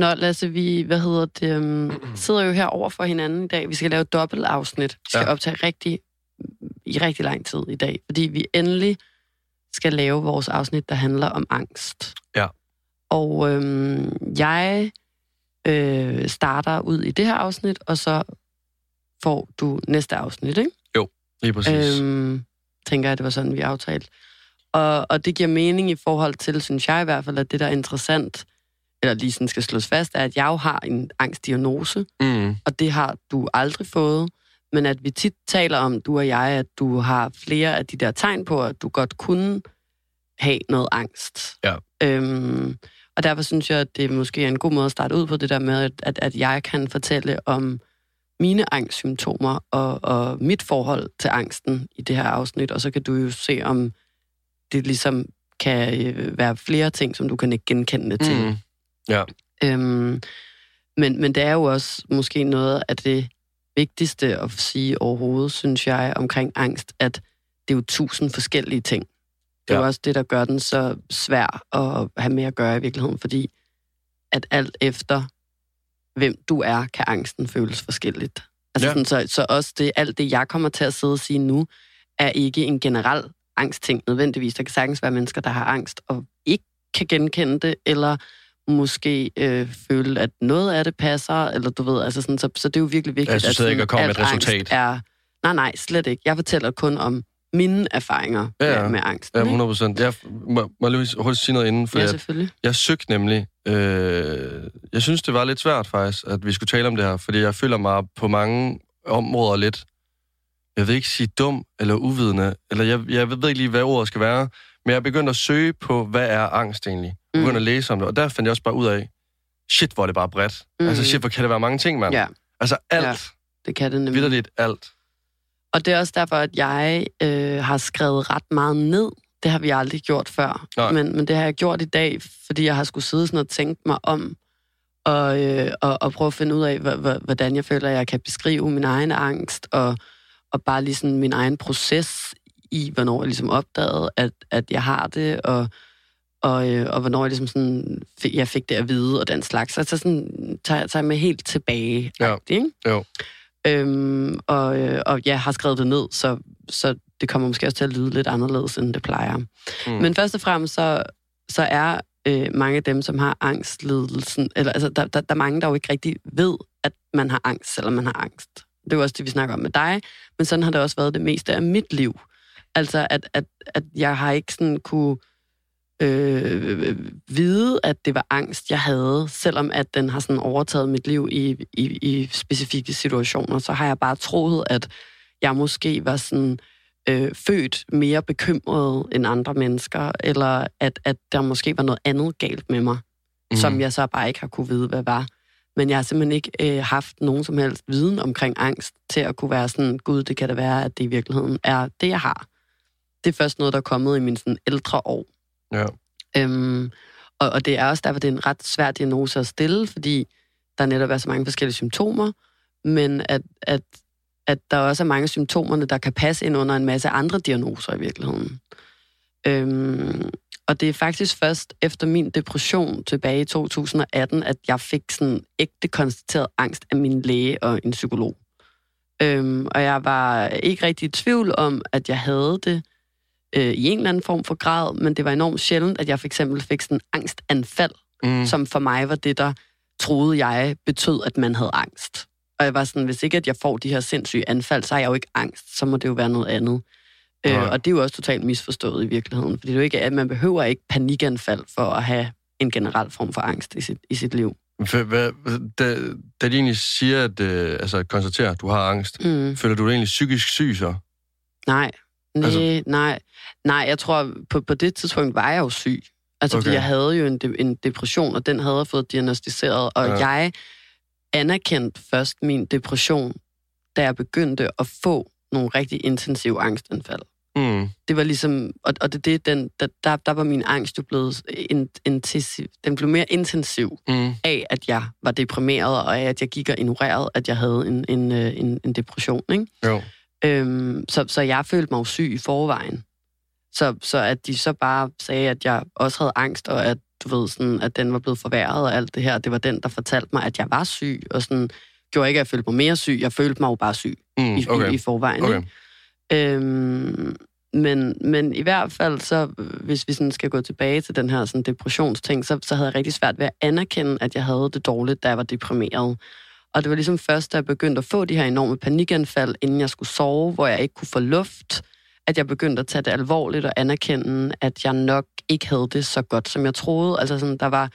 Nå, Lasse, vi hvad hedder det, um, sidder jo her over for hinanden i dag. Vi skal lave et dobbelt afsnit. Vi skal Ja. optage rigtig, i rigtig lang tid i dag, fordi vi endelig skal lave vores afsnit, der handler om angst. Ja. Og øhm, jeg øh, starter ud i det her afsnit, og så får du næste afsnit, ikke? Lige præcis. Øhm, tænker jeg, det var sådan, vi aftalte. Og, og det giver mening i forhold til, synes jeg i hvert fald, at det, der er interessant, eller lige sådan skal slås fast, er, at jeg jo har en angstdiagnose, mm, og det har du aldrig fået. Men at vi tit taler om, du og jeg, at du har flere af de der tegn på, at du godt kunne have noget angst. Ja. Øhm, og derfor synes jeg, at det måske er en god måde at starte ud på det der med, at, at, jeg kan fortælle om mine angstsymptomer og, og mit forhold til angsten i det her afsnit, og så kan du jo se, om det ligesom kan øh, være flere ting, som du kan ikke genkende til. mm, Øhm, men, men det er jo også måske noget af det vigtigste at sige overhovedet, synes jeg, omkring angst, at det er jo tusind forskellige ting. Det er Ja. jo også det, der gør den så svær at have med at gøre i virkeligheden, fordi at alt efter, hvem du er, kan angsten føles forskelligt. Altså Ja. sådan, så, så også det, alt det, jeg kommer til at sidde og sige nu, er ikke en generel angstting nødvendigvis. Der kan sagtens være mennesker, der har angst og ikke kan genkende det, eller måske øh, føle, at noget af det passer, eller du ved, altså sådan, så, så det er jo virkelig vigtigt, Altså, at sidder ikke og kommer med alt et resultat? Er, nej, nej, slet ikke. Jeg fortæller kun om mine erfaringer Ja, med, med angst. ja, 100 procent. Jeg må, må lige hurtigt sige noget inden, for ja, jeg, jeg søgte nemlig... Øh, jeg synes, det var lidt svært faktisk, at vi skulle tale om det her, fordi jeg føler mig på mange områder lidt, jeg vil ikke sige dum eller uvidende, eller jeg, jeg ved ikke lige, hvad ordet skal være, men jeg begyndte at søge på, hvad er angst egentlig? Jeg Mm. begyndte at læse om det, og der fandt jeg også bare ud af, shit, hvor er det bare bredt. Mm. Altså shit, hvor kan det være mange ting, mand? Ja, Altså alt, Ja. det kan det nemlig. vidderligt alt. Og det er også derfor, at jeg øh, har skrevet ret meget ned. Det har vi aldrig gjort før. Nej. Men, men det har jeg gjort i dag, fordi jeg har skulle sidde sådan og tænke mig om, og, øh, og, og prøve at finde ud af, hvordan jeg føler, at jeg kan beskrive min egen angst, og, og bare lige sådan min egen proces i, hvornår jeg ligesom opdagede, at, at jeg har det, og, og, øh, og hvornår jeg ligesom sådan, fik, jeg fik det at vide, og den slags. Så, så sådan, tager, tager jeg mig helt tilbage. Ja. Ikke? Jo. Øhm, og, øh, og jeg har skrevet det ned, så, så det kommer måske også til at lyde lidt anderledes, end det plejer. Mm. Men først og fremmest, så, så er øh, mange af dem, som har angstlidelsen, eller altså, der, der, der er mange, der jo ikke rigtig ved, at man har angst, selvom man har angst. Det er jo også det, vi snakker om med dig, men sådan har det også været det meste af mit liv. Altså, at, at, at jeg har ikke sådan kunne øh, vide, at det var angst, jeg havde, selvom at den har sådan overtaget mit liv i, i, i specifikke situationer, så har jeg bare troet, at jeg måske var sådan øh, født mere bekymret end andre mennesker, eller at, at der måske var noget andet galt med mig, mm. som jeg så bare ikke har kunne vide, hvad var. Men jeg har simpelthen ikke øh, haft nogen som helst viden omkring angst til at kunne være sådan, gud, det kan da være, at det i virkeligheden er det, jeg har. Det er først noget, der er kommet i mine sådan, ældre år. Ja. Øhm, og, og det er også derfor, det er en ret svær diagnose at stille, fordi der netop er så mange forskellige symptomer, men at, at, at der også er mange symptomerne, der kan passe ind under en masse andre diagnoser i virkeligheden. Øhm, og det er faktisk først efter min depression tilbage i 2018, at jeg fik sådan ægte konstateret angst af min læge og en psykolog. Øhm, og jeg var ikke rigtig i tvivl om, at jeg havde det, øh, i en eller anden form for grad, men det var enormt sjældent, at jeg for eksempel fik sådan en angstanfald, Mm. som for mig var det, der troede jeg betød, at man havde angst. Og jeg var sådan, hvis ikke at jeg får de her sindssyge anfald, så har jeg jo ikke angst, så må det jo være noget andet. Øh, og det er jo også totalt misforstået i virkeligheden, fordi det er jo ikke, at man behøver ikke panikanfald for at have en generel form for angst i sit, i sit liv. Hvad, da, da de egentlig siger, at øh, altså, konstaterer, at du har angst, Mm. føler du dig egentlig psykisk syg så? Nej, nej, Altså- nej. Nej, jeg tror, på, på det tidspunkt var jeg jo syg. Altså, okay. Fordi jeg havde jo en, de, en depression, og den havde jeg fået diagnostiseret, og Ja. ja. jeg anerkendte først min depression, da jeg begyndte at få nogle rigtig intensive angstanfald. Mm. Det var ligesom, og, og det, det, den, der, der, der var min angst jo blevet in, intensiv, den blev mere intensiv Mm. af, at jeg var deprimeret, og af, at jeg gik og ignorerede, at jeg havde en, en, øh, en, en depression, ikke? Jo. Øhm, så, så jeg følte mig syg i forvejen. Så, så at de så bare sagde, at jeg også havde angst, og at du ved, sådan, at den var blevet forværret og alt det her. Det var den, der fortalte mig, at jeg var syg, og sådan, gjorde ikke, at jeg følte mig mere syg. Jeg følte mig jo bare syg Mm, i, okay. i, i forvejen. Okay. Ikke? Øhm, men, men i hvert fald, så hvis vi sådan skal gå tilbage til den her sådan, depressionsting, så, så havde jeg rigtig svært ved at anerkende, at jeg havde det dårligt, da jeg var deprimeret. Og det var ligesom først, da jeg begyndte at få de her enorme panikanfald, inden jeg skulle sove, hvor jeg ikke kunne få luft, at jeg begyndte at tage det alvorligt og anerkende, at jeg nok ikke havde det så godt, som jeg troede. Altså sådan, der var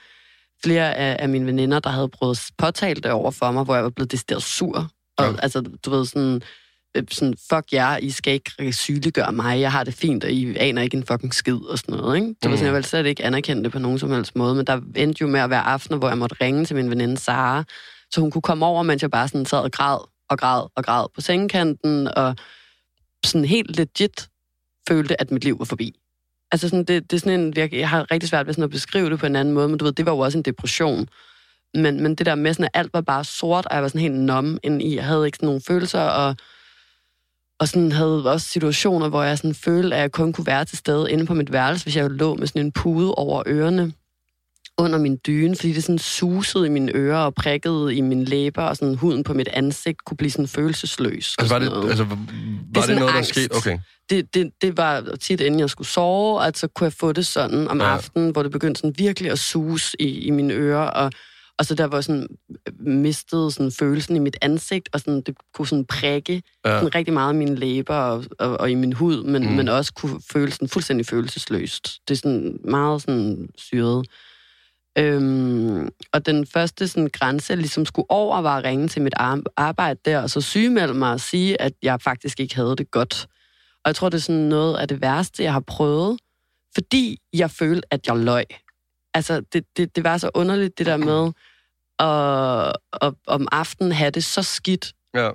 flere af, af mine veninder, der havde prøvet at påtale det over for mig, hvor jeg var blevet decideret sur. Og Ja. altså, du ved, sådan, øh, sådan, fuck jer, I skal ikke sygeliggøre mig, jeg har det fint, og I aner ikke en fucking skid og sådan noget, ikke? Det var Mm. sådan, jeg ville slet ikke anerkende det på nogen som helst måde, men der endte jo med at være aftener, hvor jeg måtte ringe til min veninde Sara, så hun kunne komme over, mens jeg bare sådan sad og græd og græd og græd på sengekanten, og sådan helt legit følte, at mit liv var forbi. Altså sådan, det, det er sådan en, jeg, jeg har rigtig svært ved sådan at beskrive det på en anden måde, men du ved, det var jo også en depression. Men, men det der med sådan, at alt var bare sort, og jeg var sådan helt numb ind i, jeg havde ikke sådan nogen følelser, og, og sådan havde også situationer, hvor jeg sådan følte, at jeg kun kunne være til stede inde på mit værelse, hvis jeg lå med sådan en pude over ørerne under min dyne, fordi det sådan susede i mine ører og prikkede i mine læber, og sådan huden på mit ansigt kunne blive sådan følelsesløs. Altså, var det, noget altså, var det, sådan noget, der angst. skete? Okay. det, det, det var tit, inden jeg skulle sove, at så kunne jeg få det sådan om Ja. aftenen, hvor det begyndte sådan virkelig at suse i, i mine ører, og, og så der var sådan øh, mistede sådan følelsen i mit ansigt, og sådan, det kunne sådan prikke Ja. sådan rigtig meget i mine læber og, og, og i min hud, men, mm. men også kunne føle sådan fuldstændig følelsesløst. Det er sådan meget sådan syret. Øhm, og den første sådan, grænse, jeg ligesom skulle over, var at ringe til mit ar- arbejde der, og så sygemelde mig og sige, at jeg faktisk ikke havde det godt. Og jeg tror, det er sådan noget af det værste, jeg har prøvet, fordi jeg følte, at jeg løg. Altså, det, det, det var så underligt, det der med at, at om aftenen have det så skidt, Ja.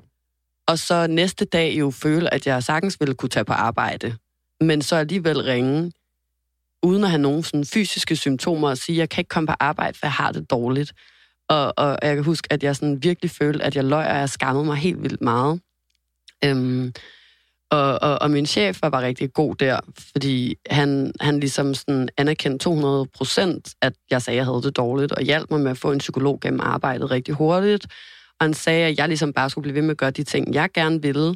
og så næste dag jo føle, at jeg sagtens ville kunne tage på arbejde, men så alligevel ringe, uden at have nogen sådan fysiske symptomer, og sige, at jeg kan ikke komme på arbejde, for jeg har det dårligt. Og, og jeg kan huske, at jeg sådan virkelig følte, at jeg løg, og jeg skammede mig helt vildt meget. Øhm, og, og, og min chef var bare rigtig god der, fordi han, han ligesom sådan anerkendte 200 procent, at jeg sagde, at jeg havde det dårligt, og hjalp mig med at få en psykolog gennem arbejdet rigtig hurtigt. Og han sagde, at jeg ligesom bare skulle blive ved med at gøre de ting, jeg gerne ville.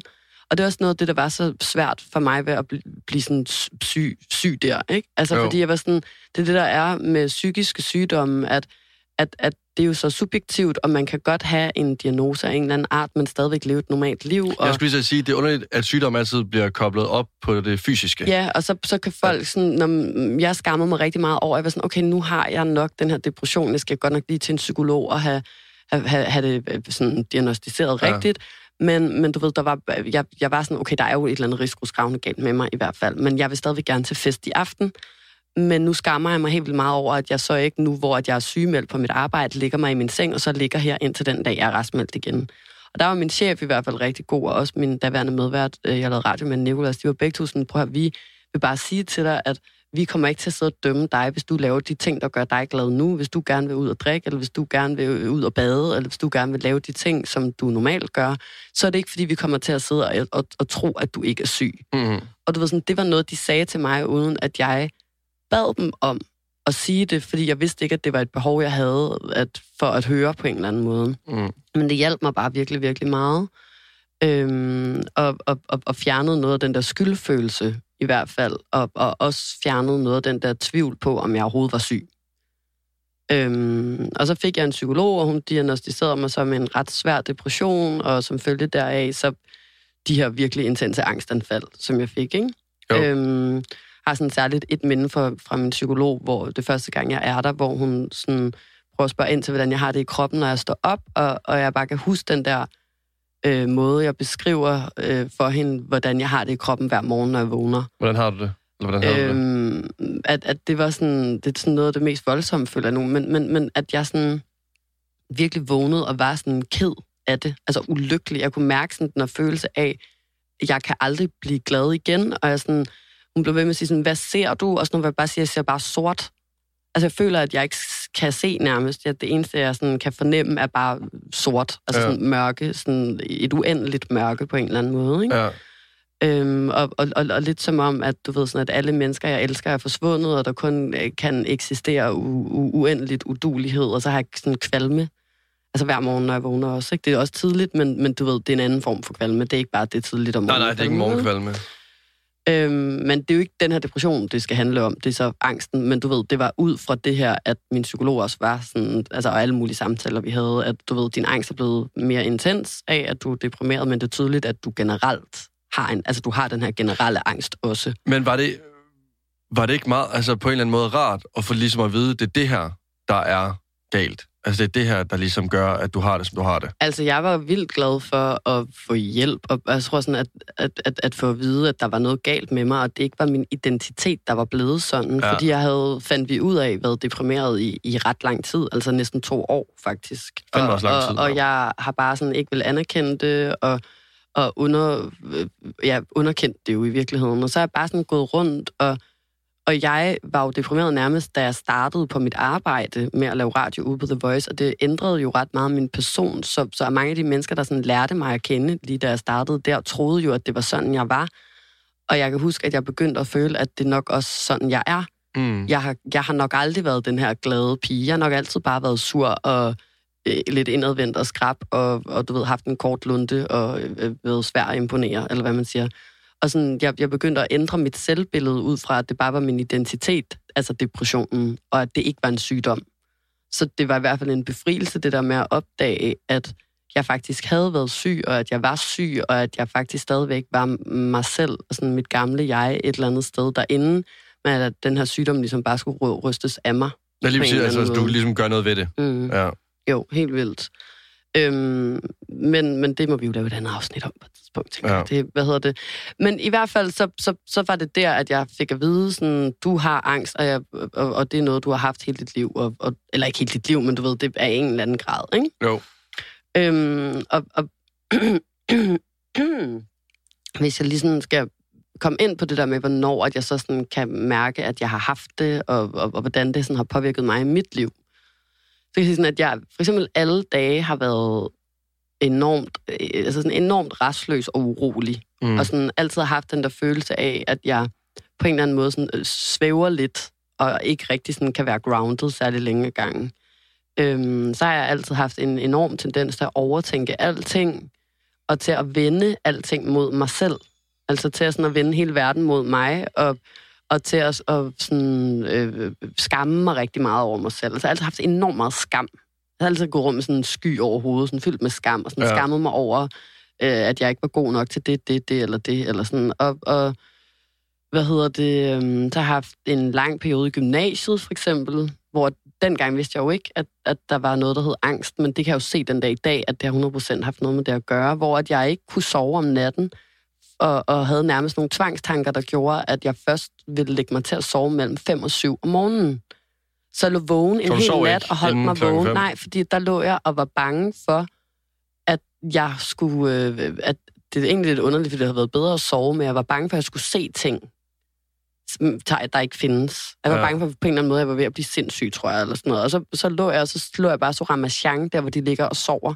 Og det er også noget af det, der var så svært for mig ved at bl- blive sådan syg, syg der. Ikke? Altså Jo. fordi jeg var sådan, det er det, der er med psykiske sygdomme, at, at, at det er jo så subjektivt, og man kan godt have en diagnose af en eller anden art, men stadigvæk leve et normalt liv. Og, Jeg skulle lige sige, det er underligt, at sygdom altid bliver koblet op på det fysiske. Ja, og så, så kan folk sådan, når jeg skammede mig rigtig meget over, jeg var sådan, okay, nu har jeg nok den her depression, jeg skal godt nok lige til en psykolog og have, have, have, have det øh, sådan diagnostiseret ja. rigtigt. Men, men du ved, der var, jeg, jeg var sådan, okay, der er jo et eller andet risikoskravende galt med mig i hvert fald, men jeg vil stadigvæk gerne til fest i aften. Men nu skammer jeg mig helt vildt meget over, at jeg så ikke nu, hvor at jeg er sygemeldt på mit arbejde, ligger mig i min seng, og så ligger her indtil den dag, jeg er restmeldt igen. Og der var min chef i hvert fald rigtig god, og også min daværende medvært, øh, jeg lavede radio med Nicolas, de var begge to sådan, prøv at vi vil bare sige til dig, at vi kommer ikke til at sidde og dømme dig, hvis du laver de ting, der gør dig glad nu, hvis du gerne vil ud og drikke, eller hvis du gerne vil ud og bade, eller hvis du gerne vil lave de ting, som du normalt gør, så er det ikke, fordi vi kommer til at sidde og, og, og tro, at du ikke er syg. Mm-hmm. Og du ved sådan, det var noget, de sagde til mig, uden at jeg bad dem om at sige det, fordi jeg vidste ikke, at det var et behov, jeg havde at, for at høre på en eller anden måde. Mm. Men det hjalp mig bare virkelig, virkelig meget. Øhm, og, og, og, og fjernede noget af den der skyldfølelse i hvert fald, og, og også fjernede noget af den der tvivl på, om jeg overhovedet var syg. Øhm, og så fik jeg en psykolog, og hun diagnostiserede mig med en ret svær depression, og som følge deraf, så de her virkelig intense angstanfald, som jeg fik, ikke? Jo. Øhm, har sådan særligt et minde fra, fra min psykolog, hvor det første gang, jeg er der, hvor hun sådan prøver at spørge ind til, hvordan jeg har det i kroppen, når jeg står op, og, og jeg bare kan huske den der øh, måde, jeg beskriver øh, for hende, hvordan jeg har det i kroppen hver morgen, når jeg vågner. Hvordan har du det? Eller hvordan har du det? Øhm, at, at det var sådan, det er sådan noget af det mest voldsomme, føler jeg nu, men, men, men at jeg sådan virkelig vågnede og var sådan ked af det, altså ulykkelig. Jeg kunne mærke sådan den her følelse af, at jeg kan aldrig blive glad igen, og jeg sådan, hun blev ved med at sige sådan, hvad ser du? Og sådan, hvor jeg bare siger, jeg ser bare sort. Altså, jeg føler, at jeg ikke kan se nærmest. Jeg, det eneste, jeg sådan kan fornemme, er bare sort. Altså Ja. sådan mørke, sådan et uendeligt mørke på en eller anden måde, ikke? Ja. Øhm, og, og, og, og lidt som om, at du ved sådan, at alle mennesker, jeg elsker, er forsvundet, og der kun øh, kan eksistere u- u- uendeligt udulighed, og så har jeg sådan kvalme. Altså hver morgen, når jeg vågner også. Ikke? Det er også tidligt, men, men du ved, det er en anden form for kvalme. Det er ikke bare, det tidligt om Nej, morgenen. nej, det er ikke morgenkvalme. Øhm, men det er jo ikke den her depression, det skal handle om. Det er så angsten. Men du ved, det var ud fra det her, at min psykolog også var sådan, altså og alle mulige samtaler, vi havde, at du ved, din angst er blevet mere intens af, at du er deprimeret, men det er tydeligt, at du generelt har en, altså du har den her generelle angst også. Men var det, var det ikke meget, altså på en eller anden måde rart at få ligesom at vide, det er det her, der er galt? Altså det er det her, der ligesom gør, at du har det, som du har det? Altså, jeg var vildt glad for at få hjælp, og jeg tror sådan, at, at, at, at få at vide, at der var noget galt med mig, og det ikke var min identitet, der var blevet sådan, Ja. fordi jeg havde, fandt vi ud af, været deprimeret i, i ret lang tid, altså næsten to år, faktisk. Fandme og, også lang tid, og, og jeg har bare sådan ikke vil anerkende det, og, og under, ja, underkendt det jo i virkeligheden, og så er jeg bare sådan gået rundt, og og jeg var jo deprimeret nærmest, da jeg startede på mit arbejde med at lave radio ude på The Voice, og det ændrede jo ret meget min person. Så, så mange af de mennesker, der sådan lærte mig at kende, lige da jeg startede der, troede jo, at det var sådan, jeg var. Og jeg kan huske, at jeg begyndte at føle, at det nok også sådan, jeg er. Mm. Jeg har, jeg har nok aldrig været den her glade pige. Jeg har nok altid bare været sur og øh, lidt indadvendt og skrab, og, og du ved, haft en kort lunde og øh, været svær at imponere, eller hvad man siger. Og sådan, jeg, jeg begyndte at ændre mit selvbillede ud fra, at det bare var min identitet, altså depressionen, og at det ikke var en sygdom. Så det var i hvert fald en befrielse, det der med at opdage, at jeg faktisk havde været syg, og at jeg var syg, og at jeg faktisk stadigvæk var mig selv, og sådan mit gamle jeg et eller andet sted derinde, men at den her sygdom ligesom bare skulle ry- rystes af mig. Jeg lige eller altså, anden du måde. ligesom gør noget ved det. Mm. Ja. Jo, helt vildt. Øhm, men, men det må vi jo lave et andet afsnit om på et tidspunkt, tænker Ja. det, hvad hedder det? Men i hvert fald, så, så, så var det der, at jeg fik at vide, sådan, du har angst, og, jeg, og, og det er noget, du har haft hele dit liv. Og, og, eller ikke hele dit liv, men du ved, det er i en eller anden grad, ikke? Jo. Øhm, og, og hvis jeg lige sådan skal komme ind på det der med, hvornår at jeg så sådan kan mærke, at jeg har haft det, og, og, og hvordan det sådan har påvirket mig i mit liv. Så kan jeg sige sådan, at jeg for eksempel alle dage har været enormt, øh, altså sådan enormt restløs og urolig. Mm. Og sådan altid har haft den der følelse af, at jeg på en eller anden måde sådan, øh, svæver lidt, og ikke rigtig sådan kan være grounded særlig længe gangen. Øhm, så har jeg altid haft en enorm tendens til at overtænke alting, og til at vende alting mod mig selv. Altså til at, sådan at vende hele verden mod mig, og, og til at, at sådan, øh, skamme mig rigtig meget over mig selv. Altså jeg har altid haft enormt meget skam. Jeg har altid gået rundt med sådan en sky over hovedet, sådan fyldt med skam, og sådan Ja. skammet mig over, øh, at jeg ikke var god nok til det, det, det eller det, eller sådan. Og, og hvad hedder det, øhm, så har jeg haft en lang periode i gymnasiet, for eksempel, hvor dengang vidste jeg jo ikke, at, at der var noget, der hed angst, men det kan jeg jo se den dag i dag, at det har 100% haft noget med det at gøre, hvor at jeg ikke kunne sove om natten, og, og havde nærmest nogle tvangstanker, der gjorde, at jeg først ville lægge mig til at sove mellem 5 og 7 om morgenen. Så jeg lå vågen en hel nat og holdt mig vågen. fem? Nej, fordi der lå jeg og var bange for, at jeg skulle... Øh, at det er egentlig lidt underligt, fordi det havde været bedre at sove, men jeg var bange for, at jeg skulle se ting, der der ikke findes. Jeg var Ja. bange for, på en eller anden måde, at jeg var ved at blive sindssyg, tror jeg, eller sådan noget. Og så, så lå jeg, og så lå jeg bare så ramachan, der hvor de ligger og sover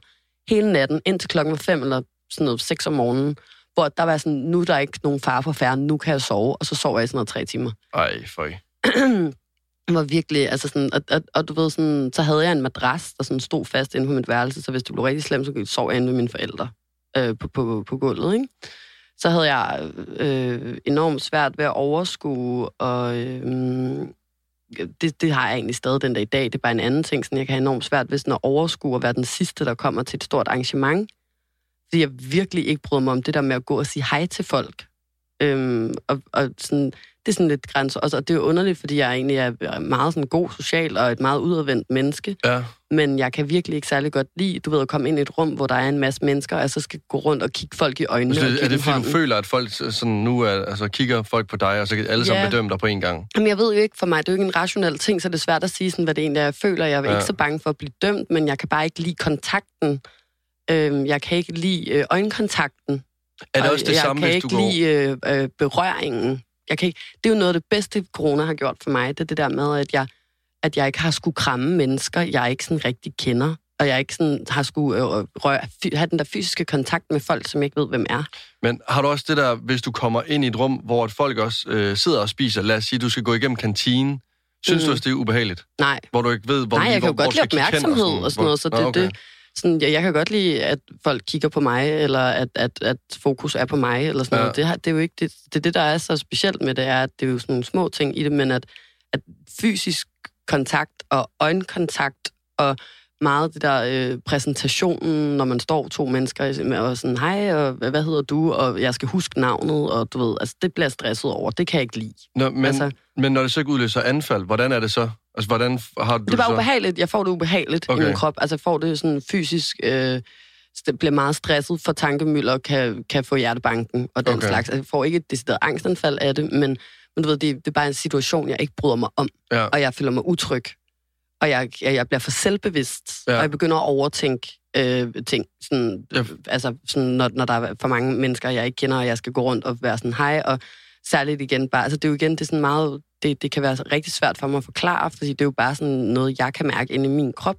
hele natten, indtil klokken var fem eller sådan noget, seks om morgenen, hvor der var sådan, nu er der ikke nogen far for færden, nu kan jeg sove, og så sov jeg i sådan noget tre timer. Ej, føj. Det var virkelig, altså sådan, og, og, og du ved sådan, så havde jeg en madras, der sådan stod fast inde på mit værelse, så hvis det blev rigtig slemt, så sov jeg inde med mine forældre øh, på, på, på gulvet, ikke? Så havde jeg øh, enormt svært ved at overskue, og øh, det, det har jeg egentlig stadig den dag i dag. Det er bare en anden ting, sådan jeg kan have enormt svært ved sådan at overskue og være den sidste, der kommer til et stort arrangement. Fordi jeg virkelig ikke bryder mig om det der med at gå og sige hej til folk. Øhm, og, og sådan, det er sådan lidt grænser. Og, så- og det er underligt, fordi jeg egentlig er meget sådan god social og et meget udadvendt menneske. Ja. Men jeg kan virkelig ikke særlig godt lide, du ved, at komme ind i et rum, hvor der er en masse mennesker, og jeg så skal gå rundt og kigge folk i øjnene. Så og det, er det, fordi du føler, at folk sådan nu er, altså, kigger folk på dig, og så kan alle sammen Ja. bedømme dig på en gang? Jamen, jeg ved jo ikke, for mig det er jo ikke en rationel ting, så det er svært at sige, sådan, hvad det egentlig er, jeg føler. Jeg er Ja. ikke så bange for at blive dømt, men jeg kan bare ikke lide kontakten. Øhm, jeg kan ikke lide øh, øjenkontakten. Er det og også det jeg samme, kan hvis du ikke går... lide øh, øh, berøringen. Jeg kan ikke, det er jo noget af det bedste, corona har gjort for mig. Det er det der med, at jeg, at jeg ikke har skulle kramme mennesker, jeg ikke sådan rigtig kender. og jeg ikke sådan har skulle øh, røre, fy- have den der fysiske kontakt med folk, som jeg ikke ved, hvem er. Men har du også det der, hvis du kommer ind i et rum, hvor et folk også øh, sidder og spiser, lad os sige, du skal gå igennem kantinen, synes Mhm. du også, det er ubehageligt? Nej, Hvor du ikke ved, hvor Nej, jeg hvor, kan jo hvor godt lide opmærksomhed og sådan noget, så Nå, det, okay. det, sådan, jeg, jeg kan godt lide, at folk kigger på mig, eller at, at, at fokus er på mig, eller sådan Ja. noget. Det, har, det er jo ikke det, det, det, der er så specielt med det, er, at det er jo sådan nogle små ting i det, men at, at fysisk kontakt og øjenkontakt og meget det der øh, præsentationen, når man står to mennesker og sådan, hej, og hvad hedder du, og jeg skal huske navnet, og du ved, altså det bliver stresset over, det kan jeg ikke lide. Nå, men, altså, men når det så ikke udløser anfald, hvordan er det så? Altså, hvordan har du Det er bare så... ubehageligt. Jeg får det ubehageligt okay. I min krop. Altså, jeg får det sådan fysisk... Øh, det bliver meget stresset for tankemøller, kan, kan få hjertebanken og den okay. slags. Altså, jeg får ikke et decideret angstanfald af det, men, men du ved, det, det er bare en situation, jeg ikke bryder mig om. Ja. Og jeg føler mig utryg. Og jeg, jeg, jeg bliver for selvbevidst. Ja. Og jeg begynder at overtænke øh, ting. Sådan, Ja. Altså, sådan, når, når der er for mange mennesker, jeg ikke kender, og jeg skal gå rundt og være sådan hej. Og særligt igen bare... Altså, det er jo igen, det er sådan meget... Det, det kan være rigtig svært for mig at forklare, fordi det er jo bare sådan noget, jeg kan mærke inde i min krop.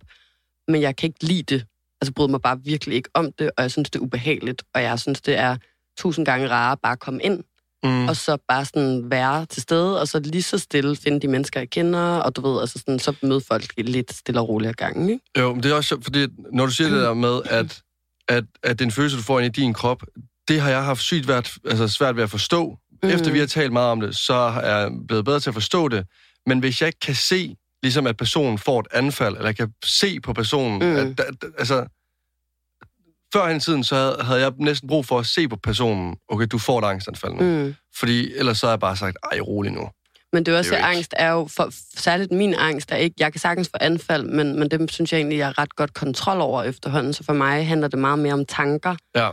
Men jeg kan ikke lide det. Altså, bryder mig bare virkelig ikke om det, og jeg synes, det er ubehageligt. Og jeg synes, det er tusind gange rarere bare at komme ind, Mm. og så bare sådan være til stede, og så lige så stille finde de mennesker, jeg kender, og du ved, altså sådan, så møde folk lidt stille og roligt ad gangen, ikke? Jo, men det er også fordi når du siger det der med, at, at, at den følelse, du får ind i din krop, det har jeg haft sygt vært, altså svært ved at forstå. Mm. Efter vi har talt meget om det, så er jeg blevet bedre til at forstå det. Men hvis jeg ikke kan se, ligesom at personen får et anfald, eller jeg kan se på personen. Mm. at, at, altså... Før i tiden, så havde, havde jeg næsten brug for at se på personen, okay, du får et angstanfald nu. Mm. Fordi ellers så har jeg bare sagt, ej, rolig nu. Men det er også, Det er det jo angst er jo, for, særligt min angst er ikke, jeg kan sagtens få anfald, men, men dem synes jeg egentlig, jeg har ret godt kontrol over efterhånden, så for mig handler det meget mere om tanker, Ja,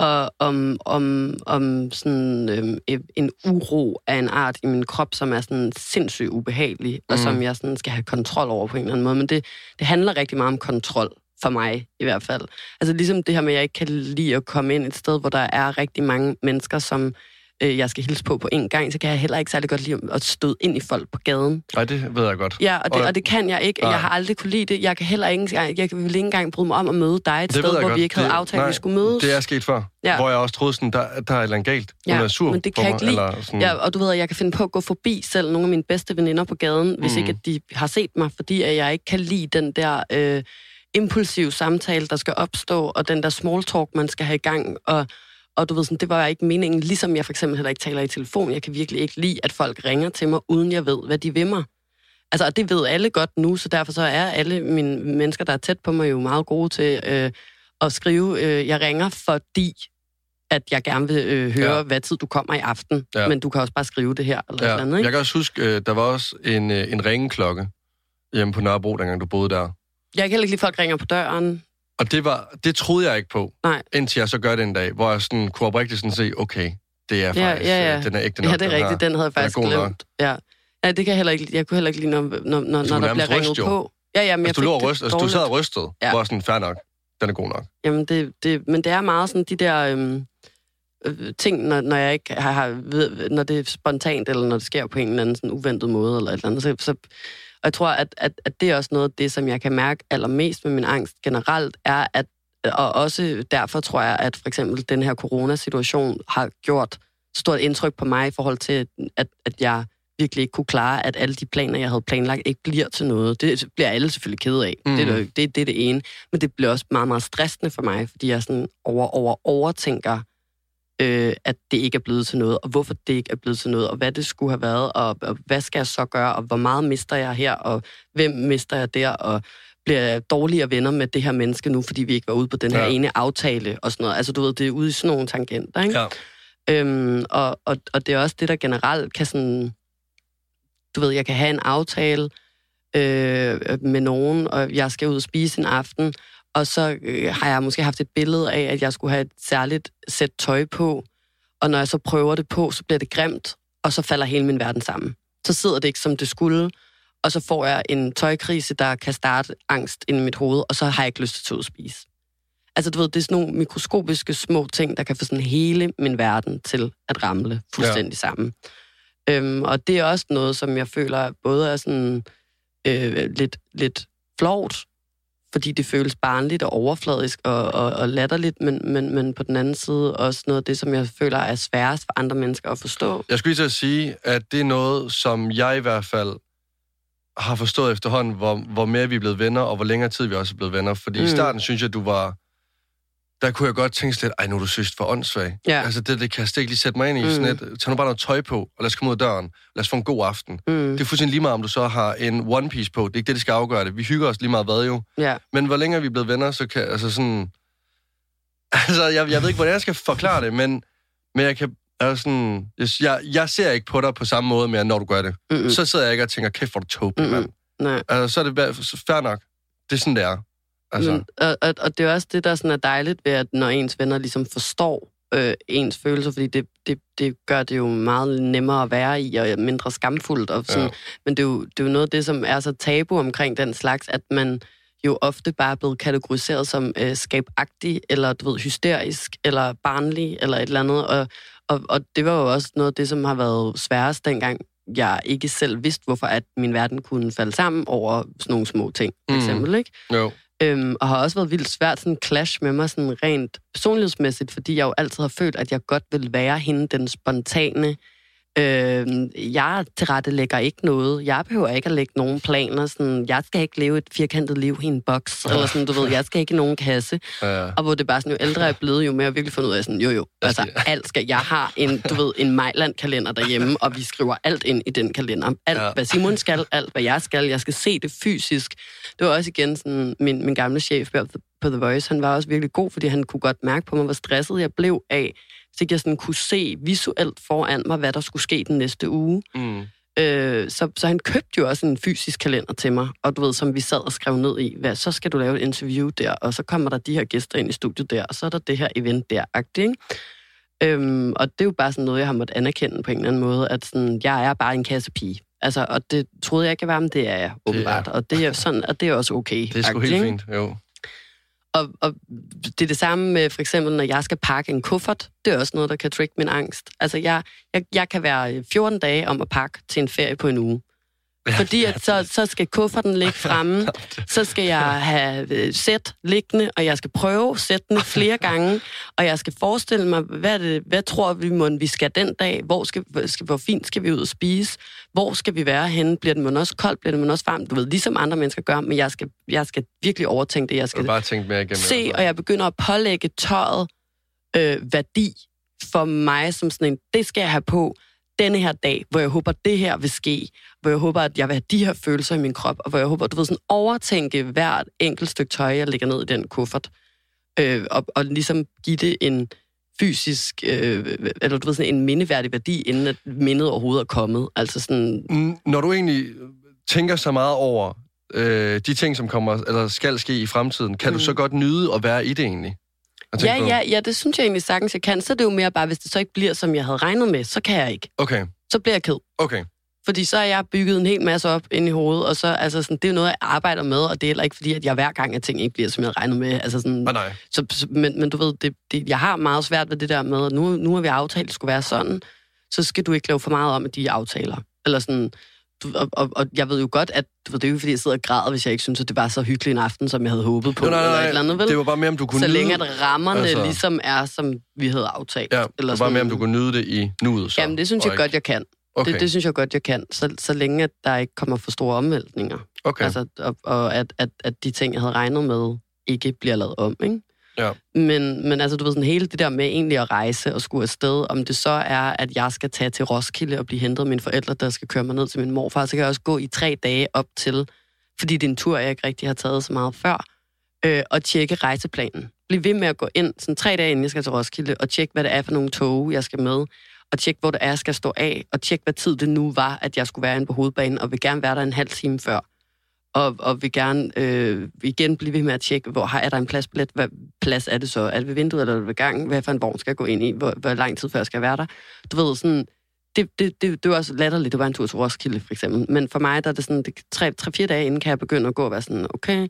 og om, om, om sådan, øhm, en uro af en art i min krop, som er sådan sindssygt ubehagelig, mm. og som jeg sådan skal have kontrol over på en eller anden måde. Men det, det handler rigtig meget om kontrol, for mig i hvert fald. Altså ligesom det her med, at jeg ikke kan lide at komme ind et sted, hvor der er rigtig mange mennesker, som øh, jeg skal hilse på på en gang, så kan jeg heller ikke særlig godt lide at støde ind i folk på gaden. nej, det ved jeg godt. Ja, og det, Og- det kan jeg ikke. Nej. Jeg har aldrig kunne lide det. Jeg kan heller ikke, engang- jeg vil ikke engang bryde mig om at møde dig et Det sted, hvor godt. vi ikke havde Det- aftalt, at nej, vi skulle mødes. Det er sket før, ja. Hvor jeg også troede, sådan, der, der er et eller andet galt. Ja, Hun er sur men det kan jeg mig, ikke lide. Eller sådan. Ja, og du ved, at jeg kan finde på at gå forbi selv nogle af mine bedste veninder på gaden, hvis Mm. ikke at de har set mig, fordi at jeg ikke kan lide den der øh, impulsive samtale, der skal opstå, og den der small talk, man skal have i gang. Og, og du ved, sådan, det var ikke meningen, ligesom jeg for eksempel heller ikke taler i telefon. Jeg kan virkelig ikke lide, at folk ringer til mig, uden jeg ved, hvad de vil mig. Altså, og det ved alle godt nu, så derfor så er alle mine mennesker, der er tæt på mig, jo meget gode til øh, at skrive, øh, jeg ringer, fordi at jeg gerne vil øh, høre, Ja. hvad tid du kommer i aften. Ja. Men du kan også bare skrive det her, eller ja. Andet, ikke? Jeg kan også huske, øh, der var også en, øh, en ringeklokke hjemme på Nørrebro, dengang du boede der. Jeg kan heller ikke lide, folk ringer på døren. Og det, var, det troede jeg ikke på, Nej. indtil jeg så gør det en dag, hvor jeg sådan kunne oprigtigt sådan se, okay, det er faktisk, ja, ja. øh, den er ægte nok. Ja, det er den rigtigt. her. Den havde jeg faktisk glemt. Ja. ja, det kan jeg heller ikke Jeg kunne heller ikke lide, når, når, når, når der bliver ringet jo. på. Ja, ja, men Altså, jeg du, lå ryst, altså, du sad og rystede, ja. Ja. hvor sådan, fair nok, den er god nok. Jamen, det, det, men det er meget sådan de der øhm, øh, ting, når, når jeg ikke har, har ved, når det er spontant, eller når det sker på en eller anden sådan uventet måde, eller et eller andet. Så, så, og jeg tror, at, at, at det er også noget af det, som jeg kan mærke allermest med min angst generelt, er, at og også derfor tror jeg, at for eksempel den her coronasituation har gjort stort indtryk på mig i forhold til, at, at jeg virkelig ikke kunne klare, at alle de planer, jeg havde planlagt, ikke bliver til noget. Det bliver alle selvfølgelig ked af. Mm. Det, er det, det, det er det ene. Men det bliver også meget, meget stressende for mig, fordi jeg sådan over, over, overtænker, øh, at det ikke er blevet til noget, og hvorfor det ikke er blevet til noget, og hvad det skulle have været, og, og hvad skal jeg så gøre, og hvor meget mister jeg her, og hvem mister jeg der, og bliver jeg dårligere venner med det her menneske nu, fordi vi ikke var ude på den her Ja. ene aftale, og sådan noget. Altså, du ved, det er ude i sådan nogle tangenter, ikke? Ja. Øhm, og, og, og det er også det, der generelt kan sådan... Du ved, jeg kan have en aftale øh, med nogen, og jeg skal ud og spise en aften, og så øh, har jeg måske haft et billede af, at jeg skulle have et særligt sæt tøj på, og når jeg så prøver det på, så bliver det grimt, og så falder hele min verden sammen. Så sidder det ikke, som det skulle, og så får jeg en tøjkrise, der kan starte angst ind i mit hoved, og så har jeg ikke lyst til at spise. Altså, du ved, det er sådan nogle mikroskopiske små ting, der kan få sådan hele min verden til at ramle fuldstændig ja. sammen. Øhm, og det er også noget, som jeg føler både er sådan øh, lidt, lidt flovt, fordi det føles barnligt og overfladisk og, og, og latterligt, men, men, men på den anden side også noget af det, som jeg føler er sværest for andre mennesker at forstå. Jeg skulle lige til at sige, at det er noget, som jeg i hvert fald har forstået efterhånden, hvor, hvor mere vi er blevet venner, og hvor længere tid vi også er blevet venner. Fordi mm. i starten synes jeg, du var... Der kunne jeg godt tænke lidt, ej, nu er du synes for åndssvag. Ja. Altså, det, det kan jeg slet ikke lige sætte mig ind i. Mm. Sådan et, tag nu bare noget tøj på, og lad os komme ud af døren. Lad os få en god aften. Mm. Det er fuldstændig lige meget, om du så har en one piece på. Det er ikke det, det skal afgøre det. Vi hygger os lige meget hvad jo. Ja. Men hvor længere vi er blevet venner, så kan... Altså sådan... Altså, jeg, jeg ved ikke, hvordan jeg skal forklare det, men, men jeg kan... Altså sådan, jeg, jeg ser ikke på dig på samme måde mere, når du gør det. Mm-mm. Så sidder jeg ikke og tænker, kæft, hvor du tåbelig, mand. Nej. Altså, så er det fair nok. Det er sådan, det er. Altså, Men, og, og, og det er også det, der sådan er dejligt ved, at når ens venner ligesom forstår øh, ens følelser, fordi det, det, det gør det jo meget nemmere at være i, og mindre skamfuldt. Og sådan. Ja. Men det er, jo, det er jo noget af det, som er så tabu omkring den slags, at man jo ofte bare er blevet kategoriseret som øh, skabagtig, eller du ved, hysterisk, eller barnlig, eller et eller andet. Og, og, og det var jo også noget af det, som har været sværest dengang, jeg ikke selv vidste, hvorfor at min verden kunne falde sammen over sådan nogle små ting, for Mm. eksempel, ikke? jo. Øhm, og har også været vildt svært sådan clash med mig sådan rent personlighedsmæssigt, fordi jeg jo altid har følt, at jeg godt vil være hende, den spontane. Øhm, jeg tilrettelægger ikke noget. Jeg behøver ikke at lægge nogen planer. Sådan, jeg skal ikke leve et firkantet liv i en boks, eller sådan, du ved, jeg skal ikke i nogen kasse. Ja. Og hvor det bare sådan, jo ældre jeg er blevet, jo mere jeg virkelig fundet ud af sådan, jo jo, altså alt skal, jeg har en, du ved, en Mejland-kalender derhjemme, og vi skriver alt ind i den kalender. Alt, Ja. ja. hvad Simon skal, alt, hvad jeg skal, jeg skal se det fysisk. Det var også igen sådan, min, min gamle chef på The- på The Voice, han var også virkelig god, fordi han kunne godt mærke på mig, hvor stresset jeg blev af, så jeg sådan kunne se visuelt foran mig, hvad der skulle ske den næste uge. Mm. Øh, så, så han købte jo også en fysisk kalender til mig, og du ved, som vi sad og skrev ned i, hvad, så skal du lave et interview der, og så kommer der de her gæster ind i studiet der, og så er der det her event der, agtigt? Øhm, og det er jo bare sådan noget, jeg har måttet anerkende på en eller anden måde, at sådan, jeg er bare en kassepige. Altså, og det troede jeg ikke, jeg var, men det er jeg åbenbart. Og det er sådan, og det er også okay. Det er sgu helt fint, jo. Og, og det er det samme med, for eksempel, når jeg skal pakke en kuffert. Det er også noget, der kan trigge min angst. Altså, jeg, jeg, jeg kan være øh, 14 dage om at pakke til en ferie på en uge. Fordi at så, så skal kufferten ligge fremme, så skal jeg have øh, sæt liggende, og jeg skal prøve sættene flere gange, og jeg skal forestille mig, hvad, det, hvad tror vi, må, vi skal den dag? Hvor, skal, skal, hvor fint skal vi ud og spise? Hvor skal vi være henne? Bliver det også koldt? Bliver det også varmt? Du ved, ligesom andre mennesker gør, men jeg skal, jeg skal virkelig overtænke det. Jeg skal bare tænke mere igennem. se, altså. og jeg begynder at pålægge tøjet øh, værdi for mig som sådan en, det skal jeg have på denne her dag, hvor jeg håber, det her vil ske, hvor jeg håber, at jeg vil have de her følelser i min krop, og hvor jeg håber, du ved, sådan overtænke hvert enkelt stykke tøj, jeg lægger ned i den kuffert, øh, og, og ligesom give det en fysisk, øh, eller du ved, sådan en mindeværdig værdi, inden at mindet overhovedet er kommet. Altså sådan, Mm, Når du egentlig tænker så meget over øh, de ting, som kommer eller skal ske i fremtiden, kan mm. du så godt nyde at være i det egentlig? Ja, på- ja, ja, det synes jeg egentlig sagtens, jeg kan. Så er det jo mere bare, hvis det så ikke bliver, som jeg havde regnet med, så kan jeg ikke. Okay, Så bliver jeg ked. okay. Fordi så har jeg bygget en hel masse op ind i hovedet, og så, altså sådan, det er noget, jeg arbejder med, og det er heller ikke fordi, at jeg hver gang, at ting ikke bliver, som jeg havde regnet med. Altså sådan, Nej, nej. så, men, men du ved, det, det, jeg har meget svært ved det der med, at nu, nu har vi aftalt, at det skulle være sådan, så skal du ikke lave for meget om, at de aftaler. Eller sådan, og, og, og, jeg ved jo godt, at det er jo ikke, fordi jeg sidder og græder, hvis jeg ikke synes, at det var så hyggelig en aften, som jeg havde håbet på, nej, eller nej, et eller andet, vel? Det var bare mere, om du kunne så nyde... længe at rammerne Altså- ligesom er, som vi havde aftalt. Ja, det eller var bare mere, om du kunne nyde det i nuet. Så, Jamen, det synes og jeg godt, jeg kan. Okay, Det, det synes jeg godt, jeg kan, så, så længe at der ikke kommer for store omvæltninger. okay. Altså, og, og at, at, at de ting, jeg havde regnet med, ikke bliver lavet om, ikke? Ja. Men, men altså, du ved, sådan hele det der med egentlig at rejse og skulle afsted, om det så er, at jeg skal tage til Roskilde og blive hentet af mine forældre, der skal køre mig ned til min morfar, så kan jeg også gå i tre dage op til, fordi det er en tur, jeg ikke rigtig har taget så meget før, øh, og tjekke rejseplanen. Bliv ved med at gå ind sådan tre dage, inden jeg skal til Roskilde, og tjekke, hvad det er for nogle tog, jeg skal med, og tjekke, hvor det er, jeg skal stå af, og tjekke, hvad tid det nu var, at jeg skulle være inde på hovedbanen, og vil gerne være der en halv time før. Og, og vil gerne øh, igen blive ved med at tjekke, hvor har er der en pladsbillet, hvad plads er det så? Er det ved vinduet, eller er det ved gangen? Hvad for en vogn skal jeg gå ind i? Hvor, hvor lang tid før skal jeg være der? Du ved, sådan, det, det, det, det var også latterligt, det var en tur til Roskilde, for eksempel. Men for mig, der er det sådan, det, tre, tre, fire dage inden kan jeg begynde at gå og være sådan, okay,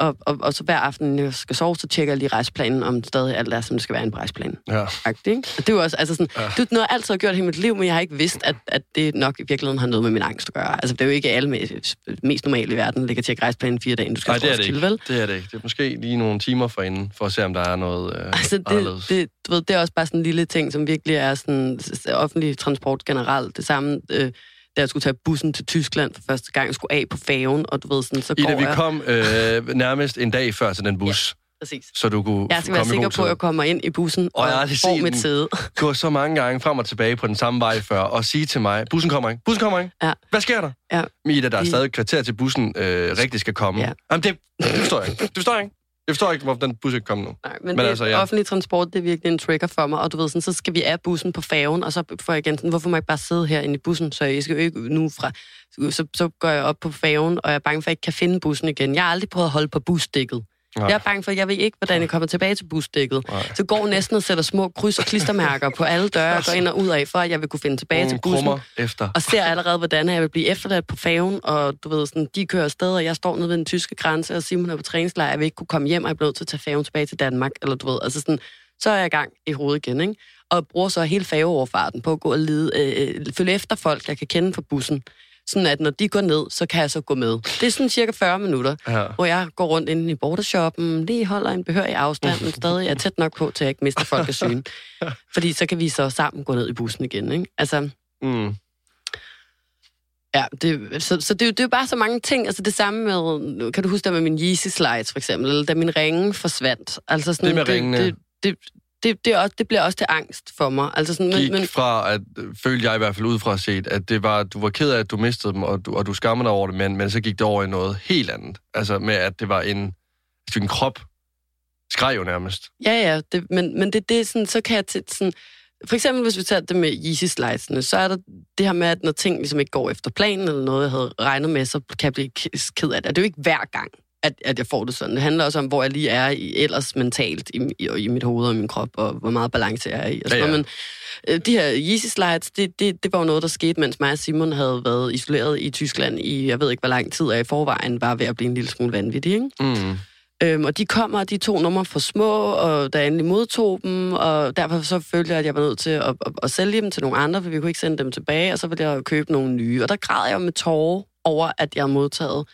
og, og, og så hver aften, når jeg skal sove, så tjekker jeg lige rejseplanen, om stadig alt er, som det skal være en rejseplan. Ja. Ikke? Og det er jo også, altså sådan, ja. det er noget, jeg altid har gjort i mit liv, men jeg har ikke vidst, at, at det nok i virkeligheden har noget med min angst at gøre. Altså, det er jo ikke alle mest, mest normale i verden, der ligger til at rejseplanen fire dage, inden du skal Nej, det er til, det ikke. vel? Det er det ikke. Det er måske lige nogle timer for inden, for at se, om der er noget øh, Altså, det, anderledes. det, du ved, det er også bare sådan en lille ting, som virkelig er sådan offentlig transport generelt. Det samme, øh, da jeg skulle tage bussen til Tyskland for første gang, jeg skulle af på færgen, og du ved sådan, så Ida, går vi jeg... kom øh, nærmest en dag før til den bus, Præcis. så du kunne Jeg skal komme sikker på, at jeg kommer ind i bussen Og og, jeg har får mit sæde. gå så mange gange frem og tilbage på den samme vej før, og sige til mig, bussen kommer ikke, bussen kommer ikke. Ja. Hvad sker der? Ja. Mida, der er stadig et kvarter til bussen øh, rigtig skal komme. Ja. Jamen, det, det forstår jeg ikke. Det forstår jeg ikke. Jeg forstår ikke, hvorfor den bus ikke kom nu. Nej, men, Men det, altså, ja. offentlig transport, det er virkelig en trigger for mig, og du ved, sådan, så skal vi af bussen på færgen, og så får jeg igen sådan, hvorfor må jeg ikke bare sidde herinde i bussen, så jeg skal jo ikke nu fra, så, så går jeg op på færgen, og jeg er bange for, at jeg ikke kan finde bussen igen. Jeg har aldrig prøvet at holde på busdækket. Nej. Jeg er bange for, at jeg ved ikke, hvordan jeg kommer tilbage til busdækket. Nej. Så går næsten og sætter små kryds og klistermærker på alle døre, og går ind og ud af, for at jeg vil kunne finde tilbage til Nogle bussen. krummer efter. Og ser allerede, hvordan jeg vil blive efterladt på færgen, og du ved, sådan, de kører afsted, og jeg står nede ved den tyske grænse, og Simon er på træningslejr, jeg vil ikke kunne komme hjem, og jeg bliver nødt til at tage færgen tilbage til Danmark, eller du ved, altså sådan, så er jeg i gang i hovedet igen, ikke? Og bruger så hele færgeoverfarten på at gå og lede, øh, følge efter folk, jeg kan kende fra bussen, sådan at når de går ned, så kan jeg så gå med. Det er sådan cirka 40 minutter, Ja. hvor jeg går rundt inde i bordershoppen, lige holder en behørig afstand, men stadig er tæt nok på, til jeg ikke mister folk af syne. Fordi så kan vi så sammen gå ned i bussen igen, ikke? Altså, Mm. Ja, det, så, så det, er jo- det er jo bare så mange ting. Altså det samme med, kan du huske der med min Yeezy slides for eksempel, eller da min ringe forsvandt. Altså sådan, Det med ringene. Det, det, det, det, også, det bliver også til angst for mig. Altså sådan, Gik men, men, fra, at følte jeg i hvert fald ud fra set, at det var, du var ked af, at du mistede dem, og du, og du skammer dig over det, men, men så gik det over i noget helt andet. Altså med, at det var en, altså, din krop skreg jo nærmest. ja, ja, det, men, men det, det er sådan, så kan jeg til sådan, for eksempel hvis vi tager det med Yeezy slidesene, så er der det her med, at når ting ligesom ikke går efter planen, eller noget, jeg havde regnet med, så kan jeg blive ked af det. Og det er jo ikke hver gang, at, at jeg får det sådan. Det handler også om, hvor jeg lige er i, ellers mentalt i, i, i mit hoved og min krop, og hvor meget balance jeg er i. Altså, Ja, ja. ja. Men, øh, de her Yeezy slides, det, det, det var jo noget, der skete, mens mig og Simon havde været isoleret i Tyskland i, jeg ved ikke, hvor lang tid, og i forvejen var ved at blive en lille smule vanvittig, ikke? Mm. Øhm, og de kommer, de to numre for små, og jeg endelig modtog dem, og derfor så følte jeg, at jeg var nødt til at, at, at sælge dem til nogle andre, for vi kunne ikke sende dem tilbage, og så ville jeg købe nogle nye. Og der græd jeg med tårer over, at jeg havde modtaget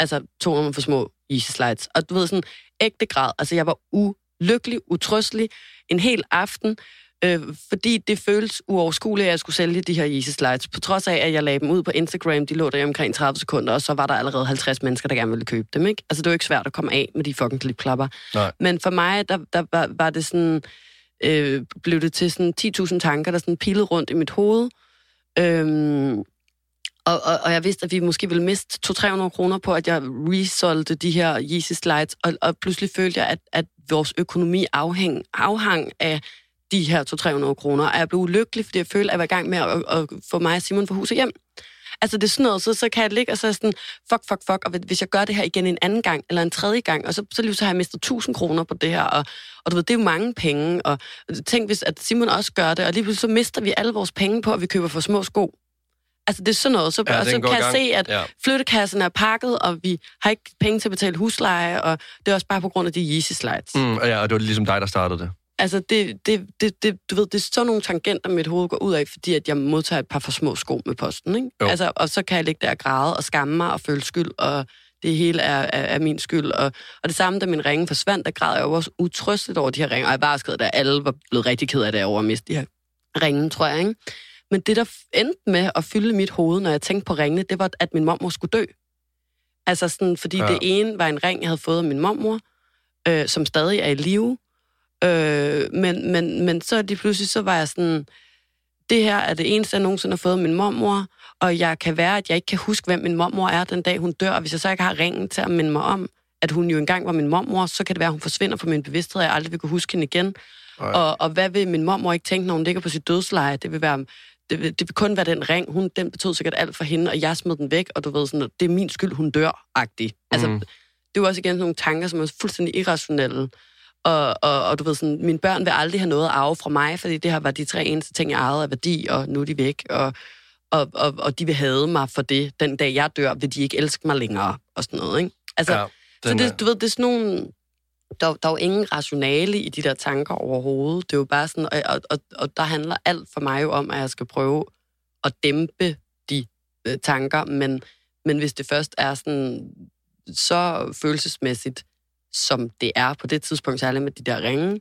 altså, to numre for små Yeezy Slides. Og du ved, sådan ægte græd. Altså, jeg var ulykkelig, utrøstelig en hel aften, øh, fordi det føltes uoverskueligt, at jeg skulle sælge de her Yeezy Slides. På trods af, at jeg lagde dem ud på Instagram, de lå der i omkring 30 sekunder, og så var der allerede 50 mennesker, der gerne ville købe dem. Ikke? Altså, det var ikke svært at komme af med de fucking klipklapper. Nej. Men for mig, der, der var, var det sådan, øh, blev det til sådan 10.000 tanker, der sådan pilede rundt i mit hoved. Øhm, og, og, og jeg vidste, at vi måske ville miste 200-300 kroner på, at jeg resolgte de her Yeezy slides, og, og pludselig følte jeg, at, at vores økonomi afhæng, afhang af de her 200-300 kroner. Og jeg blev ulykkelig, fordi jeg følte, at jeg var i gang med at, at få mig og Simon fra huset hjem. Altså det er sådan noget, så, så kan jeg ligge og så er sådan, fuck, fuck, fuck, og hvis jeg gør det her igen en anden gang, eller en tredje gang, og så, så så har jeg mistet 1000 kroner på det her, og, og du ved, det er jo mange penge, og tænk hvis at Simon også gør det, og lige pludselig så mister vi alle vores penge på, at vi køber for små sko. Altså det er sådan noget, så, Ja, og så kan i jeg gang. se, at Ja. flyttekassen er pakket, og vi har ikke penge til at betale husleje, og det er også bare på grund af de Yeezy slides. Mm, og ja, og det var ligesom dig, der startede det. Altså, det, det, det, det, du ved, det er sådan nogle tangenter, mit hoved går ud af, fordi at jeg modtager et par for små sko med posten, ikke? Jo. Altså, og så kan jeg ligge der og græde og skamme mig og føle skyld, og det hele er, er, er min skyld. Og, og det samme, da min ringe forsvandt, der græd jeg jo også utrystet over de her ringe, og jeg var det, at alle var blevet rigtig ked af det over at miste de her ringe, tror jeg, ikke? Men det, der endte med at fylde mit hoved, når jeg tænkte på ringene, det var, at min mormor skulle dø. Altså sådan, fordi Ja. det ene var en ring, jeg havde fået af min mormor, øh, som stadig er i live, Øh, men, men, men så lige pludselig, så var jeg sådan, det her er det eneste, jeg nogensinde har fået af min mormor, og jeg kan være, at jeg ikke kan huske, hvem min mormor er den dag, hun dør, og hvis jeg så ikke har ringen til at minde mig om, at hun jo engang var min mormor, så kan det være, at hun forsvinder fra min bevidsthed, og jeg aldrig vil kunne huske hende igen. Og, og hvad vil min mormor ikke tænke, når hun ligger på sit dødsleje? Det vil være det vil, det vil kun være den ring. Hun, den betød sikkert alt for hende, og jeg smed den væk, og du ved sådan, at det er min skyld, hun dør-agtig. Altså, Mhm. det er jo også igen sådan nogle tanker, som er fuldstændig irrationelle. Og, og, og du ved sådan, mine børn vil aldrig have noget at arve fra mig, fordi det her var de tre eneste ting, jeg ejede af værdi, og nu er de væk. Og, og, og, og de vil have mig for det. Den dag jeg dør, vil de ikke elske mig længere, og sådan noget, ikke? Altså, Ja. så det, du ved, det er sådan nogle... Der, der er jo ingen rationale i de der tanker overhovedet. Det er jo bare sådan... Og, og, og, der handler alt for mig jo om, at jeg skal prøve at dæmpe de øh, tanker, men, men hvis det først er sådan så følelsesmæssigt, som det er på det tidspunkt, særligt med de der ringe,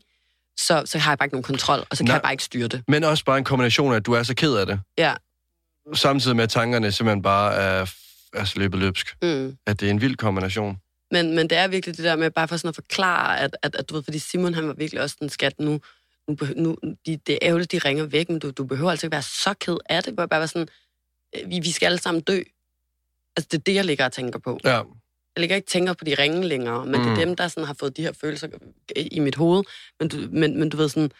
så, så har jeg bare ikke nogen kontrol, og så kan Nej. jeg bare ikke styre det. Men også bare en kombination af, at du er så ked af det. Ja. Samtidig med, at tankerne simpelthen bare er, er løbet løbsk. Mm. At det er en vild kombination. Men, men det er virkelig det der med bare for sådan at forklare, at, at, at du ved, fordi Simon han var virkelig også den skat nu, nu, nu de, det er ærgerligt, de ringer væk, men du, du behøver altså ikke være så ked af det, bare bare være sådan, øh, vi, vi skal alle sammen dø. Altså det er det, jeg ligger og tænker på. Ja. Jeg ligger ikke tænker på de ringe længere, men mm. det Mm. er dem, der sådan har fået de her følelser i mit hoved. Men du, men, men du ved sådan,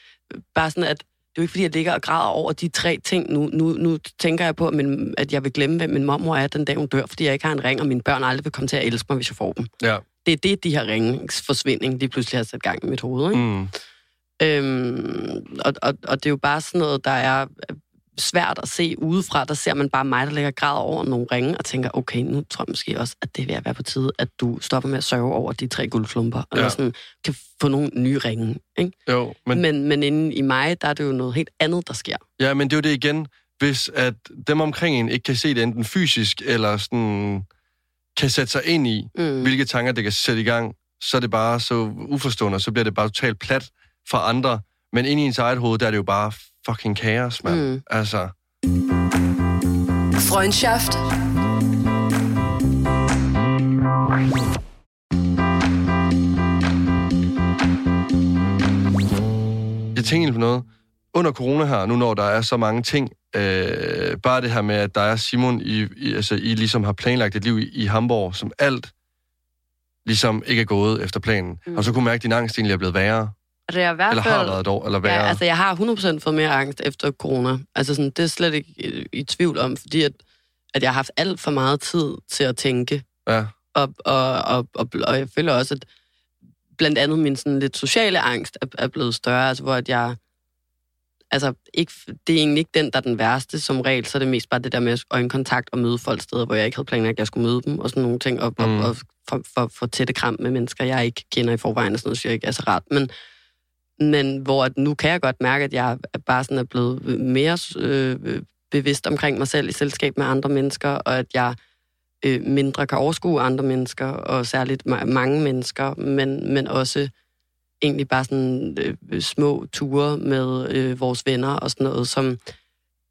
bare sådan, at det er jo ikke, fordi jeg ligger og græder over de tre ting. Nu, nu, nu tænker jeg på, at, min, at jeg vil glemme, hvem min mormor er den dag, hun dør, fordi jeg ikke har en ring, og mine børn aldrig vil komme til at elske mig, hvis jeg får dem. Ja. Det er det, de her ringens forsvinding lige pludselig har sat gang i mit hoved. Ikke? Mm. Øhm, og, og, og det er jo bare sådan noget, der er svært at se udefra. Der ser man bare mig, der ligger grad over nogle ringe, og tænker, okay, nu tror jeg måske også, at det er ved at være på tide, at du stopper med at sørge over de tre guldklumper, eller Ja. sådan, kan få nogle nye ringe. Ikke? Jo, men, Men, men, inde i mig, der er det jo noget helt andet, der sker. ja, men det er jo det igen. Hvis at dem omkring en ikke kan se det enten fysisk, eller sådan kan sætte sig ind i, Mm. hvilke tanker det kan sætte i gang, så er det bare så uforstående, og så bliver det bare totalt plat for andre. Men inde i ens eget hoved, der er det jo bare fucking kaos, mand. Mm. Altså, Freundschaft. jeg tænker på noget. Under corona her, nu når der er så mange ting, øh, bare det her med, at der er Simon, I, I, altså, I ligesom har planlagt et liv i, i Hamburg, som alt ligesom ikke er gået efter planen. Mm. Og så kunne mærke, at din angst egentlig er blevet værre. Og det er i hvert Eller fald... har været dår, eller værre. Ja, altså jeg har 100% fået mere angst efter corona. Altså sådan, det er slet ikke i, i tvivl om, fordi at, at jeg har haft alt for meget tid til at tænke. ja. Og, og, og, og, og jeg føler også, at blandt andet min sådan lidt sociale angst er, er blevet større, altså hvor at jeg... Altså, ikke, det er egentlig ikke den, der er den værste som regel, så er det mest bare det der med øjenkontakt og møde folk steder, hvor jeg ikke havde planlagt, at jeg skulle møde dem, og sådan nogle ting, og, mm. Og, og for, for, for tætte kram med mennesker, jeg ikke kender i forvejen, og sådan noget, synes jeg ikke er så rart. Men, men hvor at nu kan jeg godt mærke, at jeg bare sådan er blevet øh, mere øh, bevidst omkring mig selv i selskab med andre mennesker, og at jeg øh, mindre kan overskue andre mennesker, og særligt ma- mange mennesker, men, men også egentlig bare sådan øh, små ture med øh, vores venner og sådan noget, som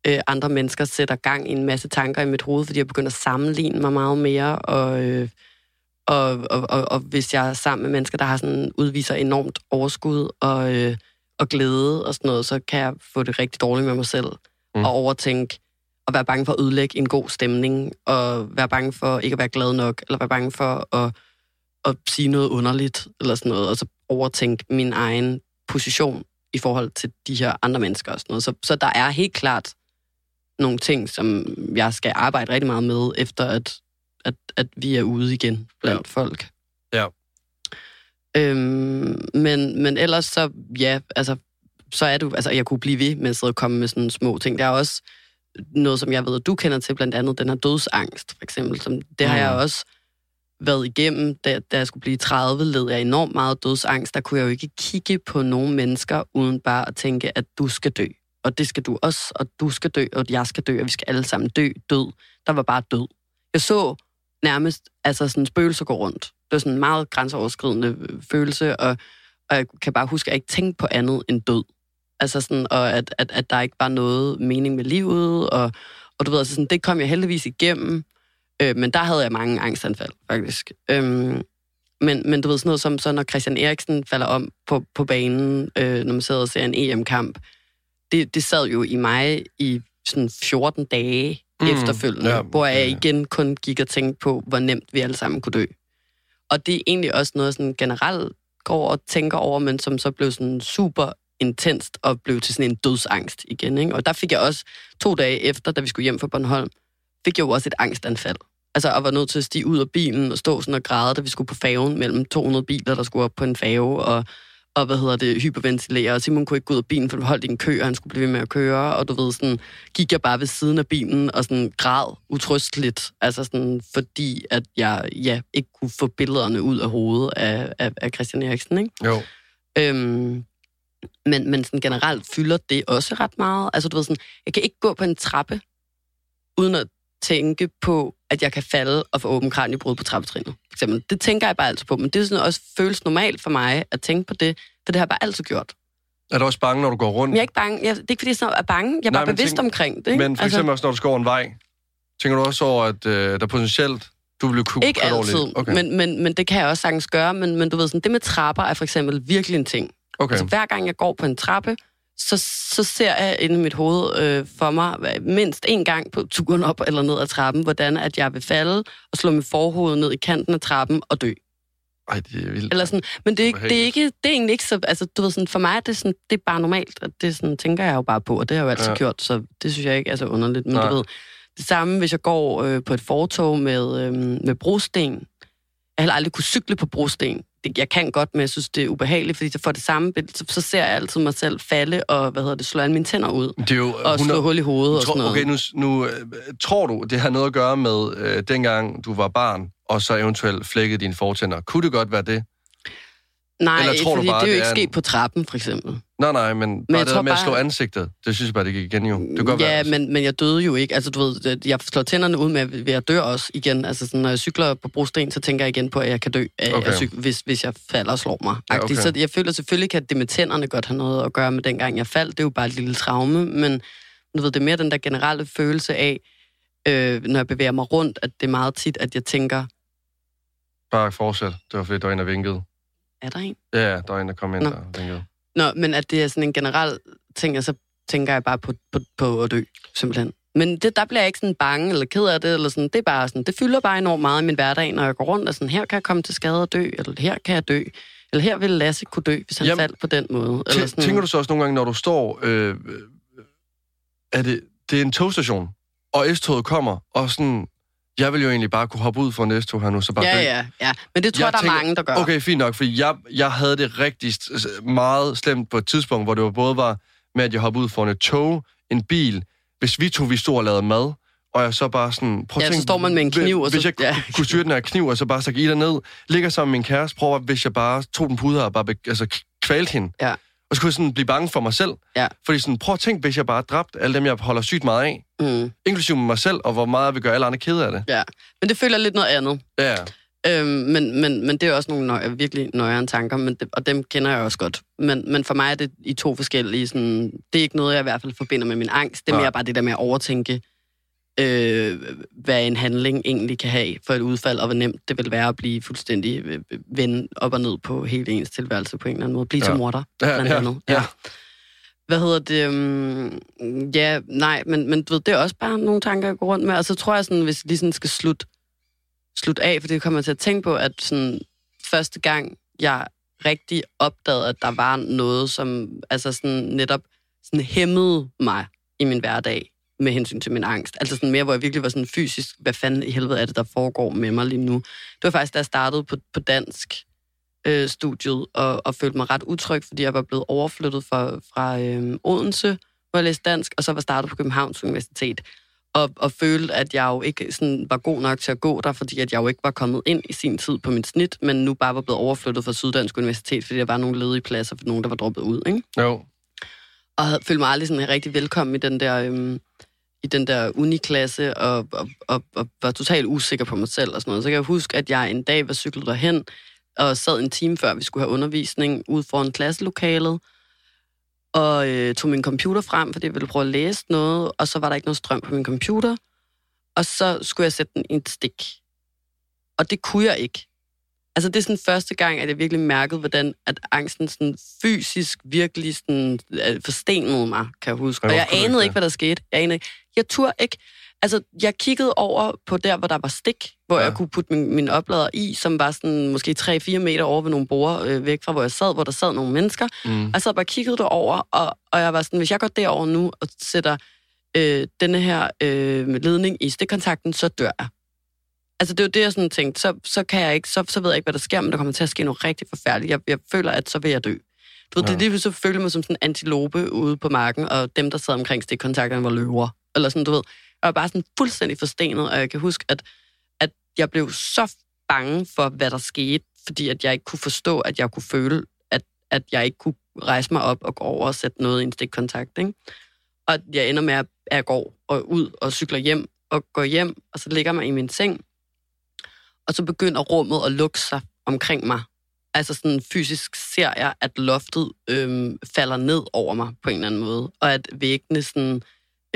øh, andre mennesker sætter gang i en masse tanker i mit hoved, fordi jeg begynder at sammenligne mig meget mere, og, øh, og, og, og, og hvis jeg er sammen med mennesker, der har sådan, udviser enormt overskud og, øh, og glæde og sådan noget, så kan jeg få det rigtig dårligt med mig selv, mm. Og overtænke, og være bange for at ødelægge en god stemning, og være bange for ikke at være glad nok, eller være bange for at, at sige noget underligt, eller sådan noget, og så overtænke min egen position i forhold til de her andre mennesker og sådan noget. Så, så der er helt klart nogle ting, som jeg skal arbejde rigtig meget med, efter at, at, at vi er ude igen blandt ja. folk. Ja. Øhm, men, men ellers så, ja, altså, så er du, altså, jeg kunne blive ved med at sidde og komme med sådan små ting. Der er også noget, som jeg ved, at du kender til, blandt andet den her dødsangst, for eksempel. Som, det har Mm. jeg også været igennem, da, da jeg skulle blive 30, led jeg enormt meget dødsangst. Der kunne jeg jo ikke kigge på nogle mennesker, uden bare at tænke, at du skal dø. Og det skal du også, og du skal dø, og jeg skal dø, og vi skal alle sammen dø. Død. Der var bare død. Jeg så nærmest altså sådan spøgelser går rundt. Det var sådan en meget grænseoverskridende øh, følelse, og, og jeg kan bare huske, at jeg ikke tænkte på andet end død. Altså sådan, og at, at, at der ikke var noget mening med livet, og, og du ved, altså sådan, det kom jeg heldigvis igennem, øh, men der havde jeg mange angstanfald, faktisk. Øhm, men, men du ved, sådan noget som, så når Christian Eriksen falder om på, på banen, øh, når man sidder og ser en EM-kamp, det, det sad jo i mig i sådan 14 dage mm, efterfølgende, ja, hvor jeg igen kun gik og tænkte på, hvor nemt vi alle sammen kunne dø. Og det er egentlig også noget, sådan generelt går og tænker over, men som så blev sådan super intenst og blev til sådan en dødsangst igen. Ikke? Og der fik jeg også to dage efter, da vi skulle hjem fra Bornholm, fik jeg jo også et angstanfald. Altså, og var nødt til at stige ud af bilen og stå sådan og græde, da vi skulle på færgen mellem 200 biler, der skulle op på en færge, og, og, hvad hedder det, hyperventilere, og Simon kunne ikke gå ud af bilen, for han holdt i en kø, og han skulle blive ved med at køre, og du ved, sådan, gik jeg bare ved siden af bilen og sådan græd utrysteligt, altså sådan, fordi at jeg ja, ikke kunne få billederne ud af hovedet af, af, af Christian Eriksen, ikke? Jo. Øhm, men, men sådan generelt fylder det også ret meget. Altså, du ved sådan, jeg kan ikke gå på en trappe, uden at tænke på, at jeg kan falde og få åben kraniebrud på trappetrinnet. For eksempel. Det tænker jeg bare altid på, men det er sådan også føles normalt for mig at tænke på det, for det har jeg bare altid gjort. Er du også bange, når du går rundt? Men jeg er ikke bange. Jeg, det er ikke, fordi jeg sådan er bange. Jeg er Nej, bare bevidst tænk- omkring det. Ikke? Men for eksempel også, når du skal over en vej. Tænker du også over, at øh, der potentielt, du vil kunne Ikke altid? Okay. men, men, men det kan jeg også sagtens gøre. Men, men du ved, sådan, det med trapper er for eksempel virkelig en ting. okay. Altså hver gang jeg går på en trappe, så, så ser jeg inde i mit hoved øh, for mig mindst en gang på turen op eller ned ad trappen, hvordan at jeg vil falde og slå mit forhoved ned i kanten af trappen og dø. Ej, det er vildt. Eller sådan, men det er, ikke, det, er ikke, det er egentlig ikke så... Altså, du ved, sådan, for mig er det, sådan, det er bare normalt, og det sådan, tænker jeg jo bare på, og det har jeg jo altid Ja. ja. gjort, så det synes jeg ikke er så underligt. Men Nej. du ved, det samme, hvis jeg går øh, på et fortog med, øh, med brosten. Jeg har heller aldrig kunne cykle på brosten. Det, jeg kan godt, men jeg synes, det er ubehageligt, fordi så får det samme billede, så, så ser jeg altid mig selv falde og, hvad hedder det, slå alle mine tænder ud. Det er jo, Og slå hul i hovedet og tror, sådan noget. Okay, nu, nu øh, tror du, det har noget at gøre med øh, dengang du var barn, og så eventuelt flækkede dine fortænder. Kunne det godt være det? Nej, Eller tror du fordi bare, det er jo ikke er en- sket på trappen, for eksempel. Nej, nej, men, men bare jeg det der med at bare- slå ansigtet, det synes jeg bare, det gik igen jo. Det kan ja, være. altså. men, men jeg døde jo ikke. Altså, du ved, jeg slår tænderne ud med, ved at dø også igen. Altså, sådan, når jeg cykler på brosten, så tænker jeg igen på, at jeg kan dø, af Okay. at cykle, hvis, hvis jeg falder og slår mig. Ja, okay. Så jeg føler selvfølgelig, kan det med tænderne godt have noget at gøre med dengang jeg faldt. Det er jo bare et lille traume, men du ved, det er mere den der generelle følelse af, øh, når jeg bevæger mig rundt, at det er meget tit, at jeg tænker, Bare fortsæt. Det var fordi, der var en, der vinkede. Er der en? Ja, der var en, der kom ind Nå. og vinkede. Nå, men at det er sådan en generel ting, og så tænker jeg bare på, på, på at dø, simpelthen. Men det, der bliver jeg ikke sådan bange eller ked af det, eller sådan, det er bare sådan, det fylder bare enormt meget i min hverdag, når jeg går rundt og sådan, her kan jeg komme til skade og dø, eller her kan jeg dø, eller her ville Lasse kunne dø, hvis han Jamen, faldt på den måde. Eller sådan, Tænker du så også nogle gange, når du står... Øh, øh, er det, det er en togstation, og S-toget kommer, og sådan... Jeg vil jo egentlig bare kunne hoppe ud for en S-tog her nu, så bare Ja, dø. ja, ja. Men det tror Jeg jeg, der tænker- er mange, der gør. Okay, fint nok, fordi jeg, jeg havde det rigtig meget slemt på et tidspunkt, hvor det var både var med, at jeg hoppede ud foran et tog, en bil. Hvis vi to, vi stod og lavede mad, og jeg så bare sådan... Prøv Ja, så tænke, står man med en kniv, og Hvis så- jeg ja. kunne styre den her kniv, og så bare stikke Ida ned, ligger sammen med min kæreste, prøv at, hvis jeg bare tog den hovedet og bare be, altså, kvalte hende. Ja. Og så kunne jeg sådan blive bange for mig selv. Ja. Fordi sådan, prøv at tænke, hvis jeg bare dræbte alle dem, jeg holder sygt meget af, Mm, inklusive mig selv, og hvor meget jeg vil gøre alle andre kede af det. ja. Men det føler lidt noget andet. Ja, Øhm, men, men, men det er også nogle nøje, virkelig nøjere tanker, men det, og dem kender jeg også godt. Men, men for mig er det i to forskellige. Sådan, det er ikke noget, jeg i hvert fald forbinder med min angst. Det er Nej. mere bare det der med at overtænke, øh, hvad en handling egentlig kan have for et udfald, og hvor nemt det vil være at blive fuldstændig øh, vende op og ned på hele ens tilværelse på en eller anden måde. Blive Ja. til morder, ja, blandt ja, andet. ja. Hvad hedder det? Um, ja, nej, men, men du ved, det er også bare nogle tanker, jeg går rundt med. Og så tror jeg sådan, hvis jeg lige sådan skal slutte slut af, for det kommer jeg til at tænke på, at sådan, første gang, jeg rigtig opdagede, at der var noget, som altså sådan netop sådan hæmmede mig i min hverdag med hensyn til min angst. Altså sådan mere, hvor jeg virkelig var sådan fysisk, hvad fanden i helvede er det, der foregår med mig lige nu. Det var faktisk, da jeg startede på, på dansk øh, studiet, og, og følte mig ret utryg, fordi jeg var blevet overflyttet fra, fra øh, Odense, hvor jeg læste dansk, og så var startet på Københavns Universitet og, og følte, at jeg jo ikke sådan, var god nok til at gå der, fordi at jeg jo ikke var kommet ind i sin tid på mit snit, men nu bare var blevet overflyttet fra Syddansk Universitet, fordi der var nogle ledige pladser for nogen, der var droppet ud. Ikke? Jo. Og havde følt mig aldrig sådan rigtig velkommen i den der, øhm, i den der uniklasse, og, og, og, og var totalt usikker på mig selv og sådan noget. Så kan jeg huske, at jeg en dag var cyklet derhen, og sad en time før, vi skulle have undervisning, ude foran klasselokalet, og øh, tog min computer frem, fordi jeg ville prøve at læse noget, og så var der ikke noget strøm på min computer, og så skulle jeg sætte den i et stik. Og det kunne jeg ikke. Altså, det er sådan første gang, at jeg virkelig mærkede, hvordan at angsten sådan fysisk virkelig sådan, øh, forstenede mig, kan jeg huske. Og jeg anede ikke ikke, hvad der skete. Jeg anede ikke. Jeg turde ikke. Altså, jeg kiggede over på der, hvor der var stik, hvor Ja. jeg kunne putte min, min oplader i, som var sådan måske 3-4 meter over ved nogle borer øh, væk fra, hvor jeg sad, hvor der sad nogle mennesker. Mm. Og sad bare kiggede derover, og, og jeg var sådan, hvis jeg går derover nu og sætter øh, denne her øh, ledning i stikkontakten, så dør jeg. Altså det er jo det, jeg sådan tænkte, så, så kan jeg ikke, så, så ved jeg ikke, hvad der sker, men der kommer til at ske noget rigtig forfærdeligt. Jeg, jeg føler, at så vil jeg dø. Du ved, Ja. det lige pludselig følte mig som sådan en antilope ude på marken, og dem, der sad omkring stikkontakterne, var løver. Eller sådan, du ved. Jeg var bare sådan fuldstændig forstenet, og jeg kan huske, at, at jeg blev så bange for, hvad der skete, fordi at jeg ikke kunne forstå, at jeg kunne føle, at, at jeg ikke kunne rejse mig op og gå over og sætte noget i en stikkontakt. Ikke? Og jeg ender med, at jeg går og ud og cykler hjem, og går hjem, og så ligger mig i min seng, og så begynder rummet at lukke sig omkring mig. Altså sådan fysisk ser jeg, at loftet øhm, falder ned over mig på en eller anden måde, og at væggene sådan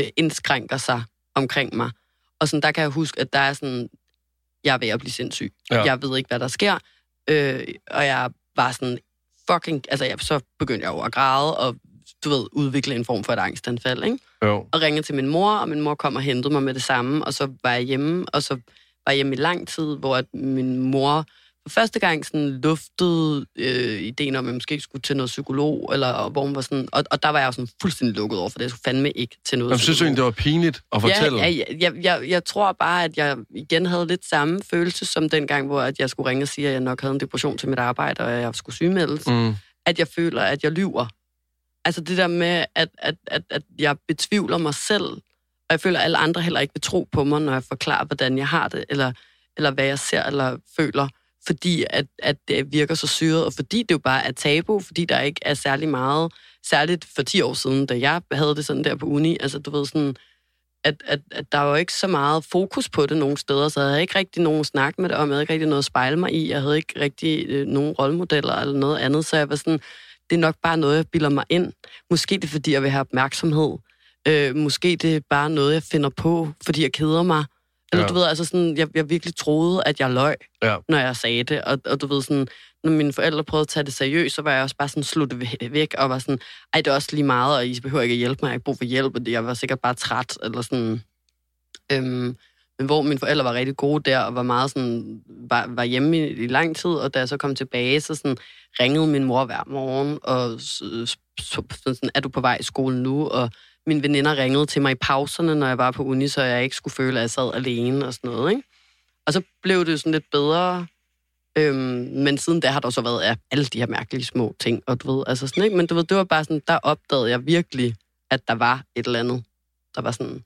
øh, indskrænker sig omkring mig. Og sådan, der kan jeg huske, at der er sådan, jeg er ved at blive sindssyg. Ja. Jeg ved ikke, hvad der sker. Øh, og jeg var sådan fucking... Altså, jeg, så begyndte jeg jo at græde, og du ved, udvikle en form for et angstanfald, ikke? Jo. og ringede til min mor, og min mor kom og hentede mig med det samme, og så var jeg hjemme, og så var jeg hjemme i lang tid, hvor at min mor første gang sådan luftede øh, ideen om, at jeg måske skulle til noget psykolog, eller hvor hun var sådan, og, og der var jeg jo sådan fuldstændig lukket over, for det jeg skulle fandme ikke til noget Jamen, synes egentlig, det var pinligt at fortælle? Ja, ja, ja, jeg, jeg tror bare, at jeg igen havde lidt samme følelse som dengang, hvor at jeg skulle ringe og sige, at jeg nok havde en depression til mit arbejde, og jeg skulle sygemeldes Mm. at jeg føler, at jeg lyver. Altså det der med, at, at, at, at jeg betvivler mig selv, og jeg føler, at alle andre heller ikke vil tro på mig, når jeg forklarer, hvordan jeg har det, eller, eller hvad jeg ser eller føler, fordi at, at det virker så syret, og fordi det jo bare er tabu, fordi der ikke er særlig meget, særligt for 10 år siden, da jeg havde det sådan der på uni, altså du ved sådan, at, at, at der var jo ikke så meget fokus på det nogle steder, så jeg havde ikke rigtig nogen snak med det om, jeg havde ikke rigtig noget at spejle mig i, jeg havde ikke rigtig øh, nogen rollemodeller eller noget andet, så jeg var sådan, det er nok bare noget, jeg bilder mig ind. Måske det er, fordi jeg vil have opmærksomhed. Øh, måske det er bare noget, jeg finder på, fordi jeg keder mig. Eller Ja. du ved, altså sådan, jeg, jeg virkelig troede, at jeg løg, Ja. når jeg sagde det. Og, og du ved sådan, når mine forældre prøvede at tage det seriøst, så var jeg også bare sådan sluttet væ- væk, og var sådan, ej, det er også lige meget, og I behøver ikke at hjælpe mig, jeg har ikke brug for hjælp, og det- jeg var sikkert bare træt, eller sådan. Øhm, men hvor mine forældre var rigtig gode der, og var meget sådan, var, var hjemme i, i lang tid, og da jeg så kom tilbage, så sådan, ringede min mor hver morgen, og så, så, sådan, er du på vej i skole nu? Og mine veninder ringede til mig i pauserne, når jeg var på uni, så jeg ikke skulle føle, at jeg sad alene og sådan noget, ikke? Og så blev det jo sådan lidt bedre, øhm, men siden da har der så været ja, alle de her mærkelige små ting, og du ved, altså sådan, ikke? Men du ved, det var bare sådan, der opdagede jeg virkelig, at der var et eller andet, der var sådan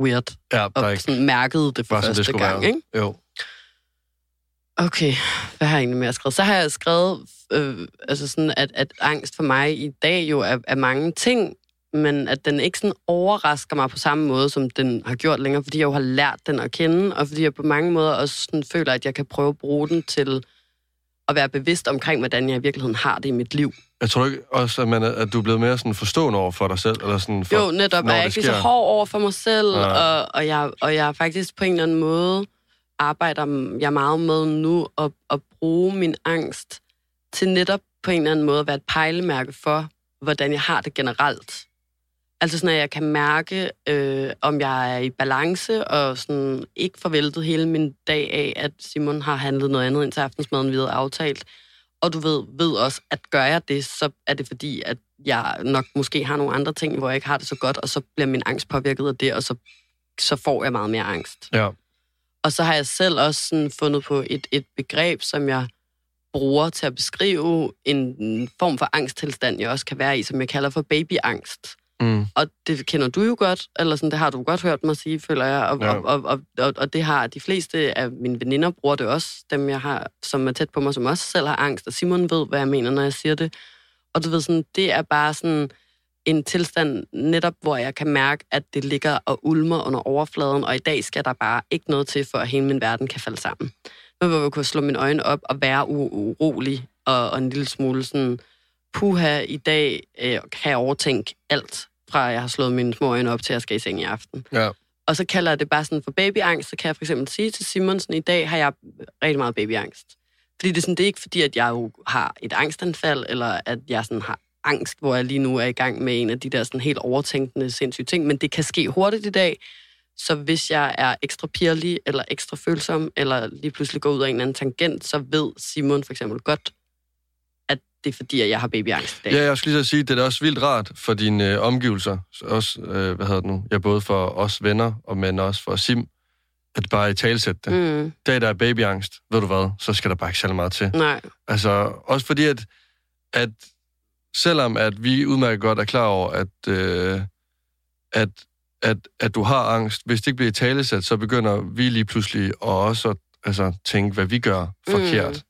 weird, Ja, der er og ikke sådan mærkede det for det første skulle gang, være. ikke? Jo. Okay, hvad har jeg egentlig mere skrevet? Så har jeg skrevet, øh, altså sådan, at, at angst for mig i dag jo er, er mange ting, men at den ikke sådan overrasker mig på samme måde, som den har gjort længere, fordi jeg jo har lært den at kende, og fordi jeg på mange måder også sådan føler, at jeg kan prøve at bruge den til at være bevidst omkring, hvordan jeg i virkeligheden har det i mit liv. Jeg tror ikke også, at, man er, at du er blevet mere sådan forstående over for dig selv? Eller sådan for, Jo, netop er jeg ikke så hård over for mig selv, Ja. og, og, jeg, og jeg faktisk på en eller anden måde arbejder jeg meget med nu at, at bruge min angst til netop på en eller anden måde at være et pejlemærke for, hvordan jeg har det generelt. Altså sådan, at jeg kan mærke, øh, om jeg er i balance, og sådan ikke forvæltet hele min dag af, at Simon har handlet noget andet ind til aftensmaden, vi havde aftalt. Og du ved, ved også, at gør jeg det, så er det fordi, at jeg nok måske har nogle andre ting, hvor jeg ikke har det så godt, og så bliver min angst påvirket af det, og så, så får jeg meget mere angst. Ja. Og så har jeg selv også sådan fundet på et, et begreb, som jeg bruger til at beskrive en form for angsttilstand, jeg også kan være i, som jeg kalder for babyangst. Mm. Og det kender du jo godt, eller sådan, det har du godt hørt mig sige, føler jeg. Og, Ja. og, og, og, og, og det har de fleste af mine veninder bruger det også, dem jeg har, som er tæt på mig, som også selv har angst. Og Simon ved, hvad jeg mener, når jeg siger det. Og du ved, sådan, det er bare sådan en tilstand netop, hvor jeg kan mærke, at det ligger og ulmer under overfladen, og i dag skal der bare ikke noget til, for at hele min verden kan falde sammen. Nu hvor jeg kunne slå mine øjne op og være urolig, og, og en lille smule sådan, puha, i dag øh, kan jeg overtænke alt, fra jeg har slået mine små øjne op til, at jeg skal i seng i aften. Ja. Og så kalder jeg det bare sådan for babyangst, så kan jeg for eksempel sige til Simonsen, i dag har jeg rigtig meget babyangst. Fordi det er, sådan, det er ikke fordi, at jeg jo har et angstanfald, eller at jeg sådan har angst, hvor jeg lige nu er i gang med en af de der sådan helt overtænkende sindssyge ting, men det kan ske hurtigt i dag. Så hvis jeg er ekstra pirlig, eller ekstra følsom, eller lige pludselig går ud af en eller anden tangent, så ved Simon for eksempel godt, at det er fordi, at jeg har babyangst i dag. Ja, jeg skulle lige så sige, det er da også vildt rart for dine øh, omgivelser. Så Også, øh, hvad hedder det nu? Ja, både for os venner, og men også for Sim. At bare i talsætte det. Mm. Dag, der er babyangst, ved du hvad, så skal der bare ikke særlig meget til. nej, Altså, også fordi, at, at selvom at vi udmærket godt er klar over, at, øh, at, at, at du har angst, hvis det ikke bliver talesat, så begynder vi lige pludselig at også altså, tænke, hvad vi gør forkert. Mm.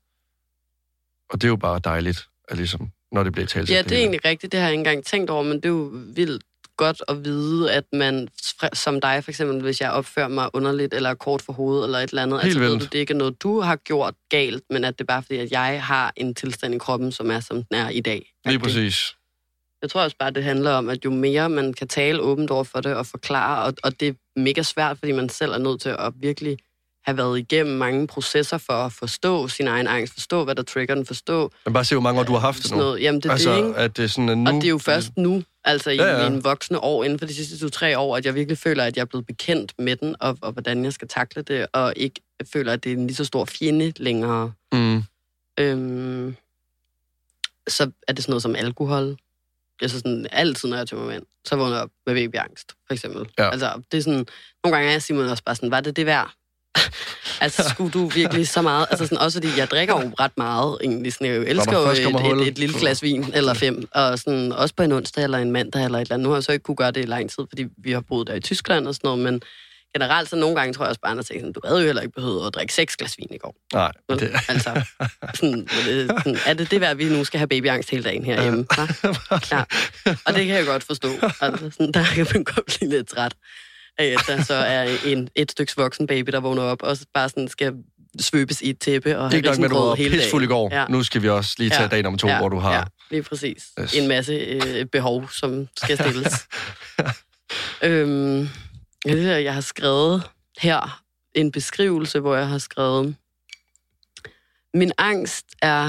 Og det er jo bare dejligt, at ligesom, når det bliver talesat. Ja, det er egentlig rigtigt. Det har jeg ikke engang tænkt over, men det er jo vildt godt at vide, at man, som dig for eksempel, hvis jeg opfører mig underligt, eller kort for hovedet, eller et eller andet, Helt altså ved du, det er ikke noget, du har gjort galt, men at det er bare fordi, at jeg har en tilstand i kroppen, som er, som den er i dag. Lige det- præcis. Jeg tror også bare, det handler om, at jo mere man kan tale åbent over for det og forklare, og, og det er mega svært, fordi man selv er nødt til at virkelig have været igennem mange processer for at forstå sin egen angst, forstå, hvad der trigger den, forstå Men bare se, hvor mange år du har haft det nu. noget. Jamen, det er altså, det, ikke? at det er sådan, at nu... Og det er jo først nu, altså i Ja, ja, mine voksne år, inden for de sidste to-tre år, at jeg virkelig føler, at jeg er blevet bekendt med den, og, og hvordan jeg skal takle det, og ikke føler, at det er en lige så stor fjende længere. Mm. Øhm, så er det sådan noget som alkohol. Altså sådan, altid, når jeg er til moment, så vågner jeg op med babyangst, for eksempel. Ja. Altså, det er sådan, nogle gange er jeg Simon også bare sådan, var det det værd? altså, skulle du virkelig så meget? Altså, sådan, også fordi jeg drikker jo ret meget, egentlig. Sådan, jeg elsker jo et, et, et, lille glas vin, eller fem, og sådan, også på en onsdag, eller en mandag, eller et eller andet. Nu har jeg så ikke kunne gøre det i lang tid, fordi vi har boet der i Tyskland og sådan noget, men generelt, så nogle gange tror jeg også bare, at du havde jo heller ikke behøvet at drikke seks glas vin i går. Nej, det... Altså, sådan, øh, sådan, er det det værd, at vi nu skal have babyangst hele dagen herhjemme? hva? Ja. Og det kan jeg godt forstå. Altså, sådan, der kan man godt blive lidt træt at der så er en, et stykke voksen baby, der vågner op, og bare sådan skal svøbes i et tæppe og have risengrød hele pissfuld i dagen. går. Ja. Nu skal vi også lige tage Ja. dag nummer to, ja, hvor du har... Ja, lige præcis. Yes. En masse øh, behov, som skal stilles. øhm, jeg har skrevet her en beskrivelse, hvor jeg har skrevet, min angst er,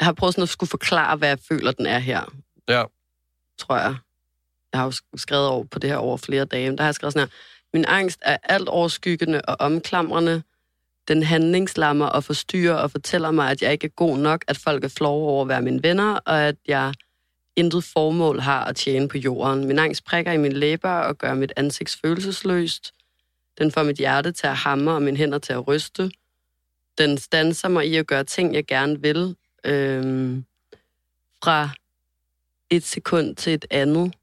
jeg har prøvet sådan at skulle forklare, hvad jeg føler, den er her, Ja. tror jeg. Jeg har jo skrevet over på det her over flere dage, men der har jeg skrevet sådan her, min angst er alt overskyggende og omklamrende, den handlingslammer og forstyrrer og fortæller mig, at jeg ikke er god nok, at folk er flove over at være mine venner, og at jeg intet formål har at tjene på jorden. Min angst prikker i mine læber og gør mit ansigt følelsesløst. Den får mit hjerte til at hamre og mine hænder til at ryste. Den standser mig i at gøre ting, jeg gerne vil. Øhm, fra et sekund til et andet.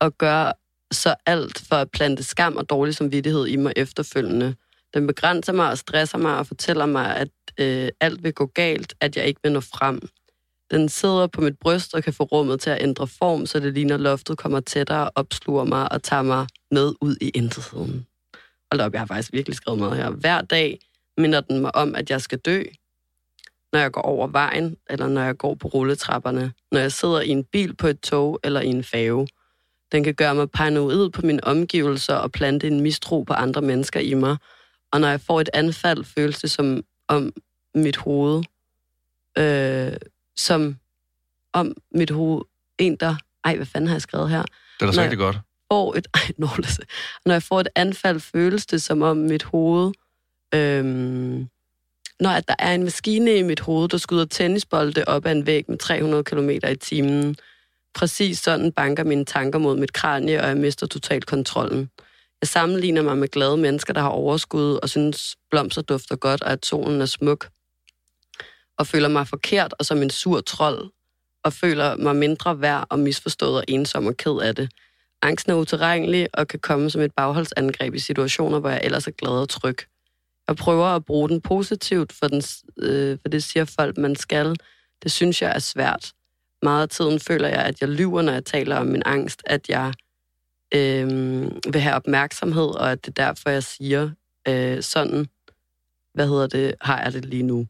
Og gør så alt for at plante skam og dårlig samvittighed i mig efterfølgende. Den begrænser mig og stresser mig og fortæller mig, at øh, alt vil gå galt, at jeg ikke vil nå frem. Den sidder på mit bryst og kan få rummet til at ændre form, så det ligner loftet kommer tættere, opsluger mig og tager mig med ud i intetheden. Hold op, jeg har faktisk virkelig skrevet meget her. Hver dag minder den mig om, at jeg skal dø. Når jeg går over vejen, eller når jeg går på rulletrapperne. Når jeg sidder i en bil på et tog eller i en fave. Den kan gøre mig paranoid på mine omgivelser og plante en mistro på andre mennesker i mig. Og når jeg får et anfald, føles det som om mit hoved, øh, som om mit hoved, en der, ej, hvad fanden har jeg skrevet her? Det er da rigtig godt. får et, ej, os- når jeg får et anfald, føles det som om mit hoved, øhm, når at der er en maskine i mit hoved, der skyder tennisbolde op ad en væg med 300 km i timen. Præcis sådan banker mine tanker mod mit kranie, og jeg mister totalt kontrollen. Jeg sammenligner mig med glade mennesker, der har overskud og synes, blomster dufter godt, og at solen er smuk. Og føler mig forkert og som en sur trold, og føler mig mindre værd og misforstået og ensom og ked af det. Angsten er uterrenelig og kan komme som et bagholdsangreb i situationer, hvor jeg ellers er glad og tryg. Jeg prøver at bruge den positivt, for, den, øh, for det siger folk, man skal. Det synes jeg er svært. Meget af tiden føler jeg, at jeg lyver, når jeg taler om min angst, at jeg øh, vil have opmærksomhed, og at det er derfor, jeg siger øh, sådan, hvad hedder det, har jeg det lige nu.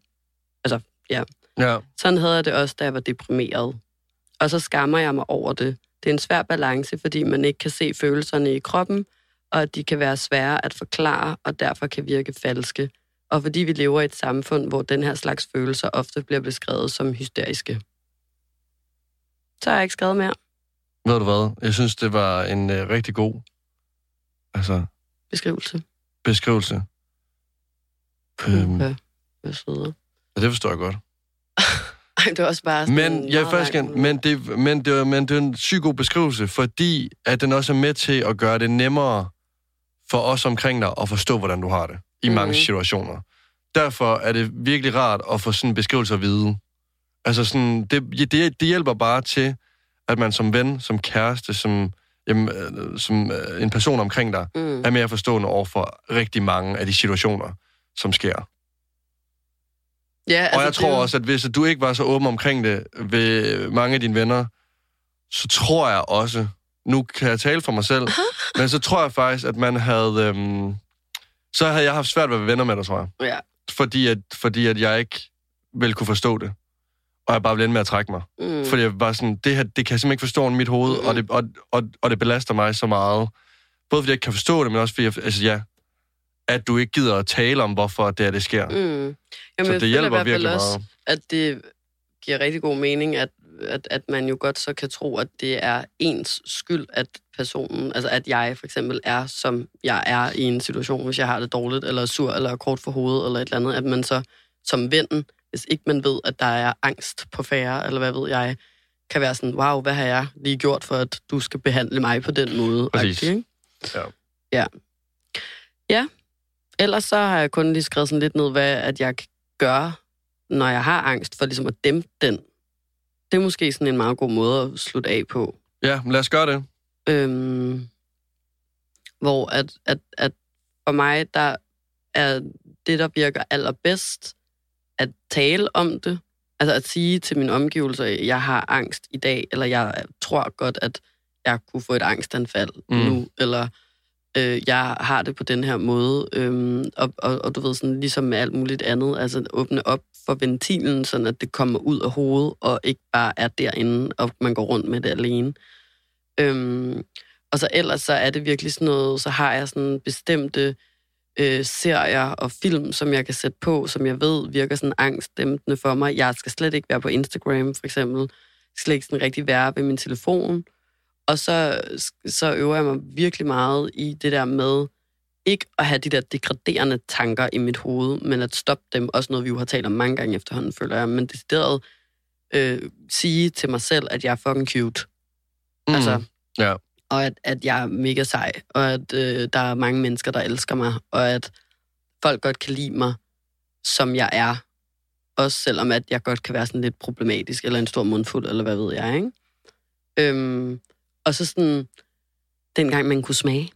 Altså, ja. Ja. Sådan havde jeg det også, da jeg var deprimeret. Og så skammer jeg mig over det. Det er en svær balance, fordi man ikke kan se følelserne i kroppen, og at de kan være svære at forklare, og derfor kan virke falske. Og fordi vi lever i et samfund, hvor den her slags følelser ofte bliver beskrevet som hysteriske. Så har jeg ikke skrevet mere. Ved du hvad? Jeg synes, det var en øh, rigtig god altså, Beskrivelse. beskrivelse. Øhm, Okay. Hvad søder. ja, det forstår jeg godt. Ej, det var også bare Men, jeg meget faktisk, langt men, det, men, det, men det er en syg god beskrivelse, fordi at den også er med til at gøre det nemmere for os omkring dig at forstå, hvordan du har det i mm. mange Mhm. situationer. Derfor er det virkelig rart at få sådan en beskrivelse at vide, Altså sådan, det, det, det hjælper bare til, at man som ven, som kæreste, som, jamen, øh, som øh, en person omkring dig, Mm. er mere forstående over for rigtig mange af de situationer, som sker. Ja, Altså, og jeg tror jo- også, at hvis du ikke var så åben omkring det ved mange af dine venner, så tror jeg også, nu kan jeg tale for mig selv, men så tror jeg faktisk, at man havde... Øhm, så havde jeg haft svært ved at være venner med dig, tror jeg. Ja. Fordi at, fordi at jeg ikke ville kunne forstå det. Og jeg bare ende med at trække mig. Mm. Fordi jeg var sådan, det her, det kan jeg simpelthen ikke forstå i mit hoved, mm. og, det, og, og, og det belaster mig så meget. Både fordi jeg ikke kan forstå det, men også fordi, jeg, altså ja, at du ikke gider at tale om, hvorfor det her, det sker. Mm. Jamen, Så det i hjælper fald virkelig også, meget. at det giver rigtig god mening, at, at, at man jo godt så kan tro, at det er ens skyld, at personen, altså at jeg for eksempel er, som jeg er i en situation, hvis jeg har det dårligt, eller er sur, eller er kort for hovedet, eller et eller andet, at man så som ven, hvis ikke man ved, at der er angst på færre, eller hvad ved jeg, kan være sådan, wow, hvad har jeg lige gjort for, at du skal behandle mig på den måde? Præcis. agtig, ikke? Ja. Ja. Ja. Ellers så har jeg kun lige skrevet sådan lidt ned, hvad at jeg gøre, når jeg har angst, for ligesom at dæmpe den. Det er måske sådan en meget god måde at slutte af på. Ja, men lad os gøre det. Øhm, hvor at, at, at for mig, der er det, der virker allerbedst, at tale om det. Altså at sige til mine omgivelser, at jeg har angst i dag, eller jeg tror godt, at jeg kunne få et angstanfald Mm. mm. nu, eller øh, jeg har det på den her måde. Øhm, og, og, og du ved, sådan, ligesom med alt muligt andet, altså åbne op for ventilen, sådan at det kommer ud af hovedet, og ikke bare er derinde, og man går rundt med det alene. Øhm, og så ellers så er det virkelig sådan noget, så har jeg sådan bestemte øh, serier og film, som jeg kan sætte på, som jeg ved virker sådan angstdæmpende for mig. Jeg skal slet ikke være på Instagram, for eksempel. Jeg skal slet ikke sådan rigtig være ved min telefon. Og så, så øver jeg mig virkelig meget i det der med ikke at have de der degraderende tanker i mit hoved, men at stoppe dem. Også noget, vi jo har talt om mange gange efterhånden, føler jeg. Men decideret øh, sige til mig selv, at jeg er fucking cute. Mm. Altså, Ja og at, at jeg er mega sej, og at øh, der er mange mennesker, der elsker mig, og at folk godt kan lide mig, som jeg er. Også selvom at jeg godt kan være sådan lidt problematisk, eller en stor mundfuld, eller hvad ved jeg, ikke? Øhm, og så sådan, dengang man kunne smage.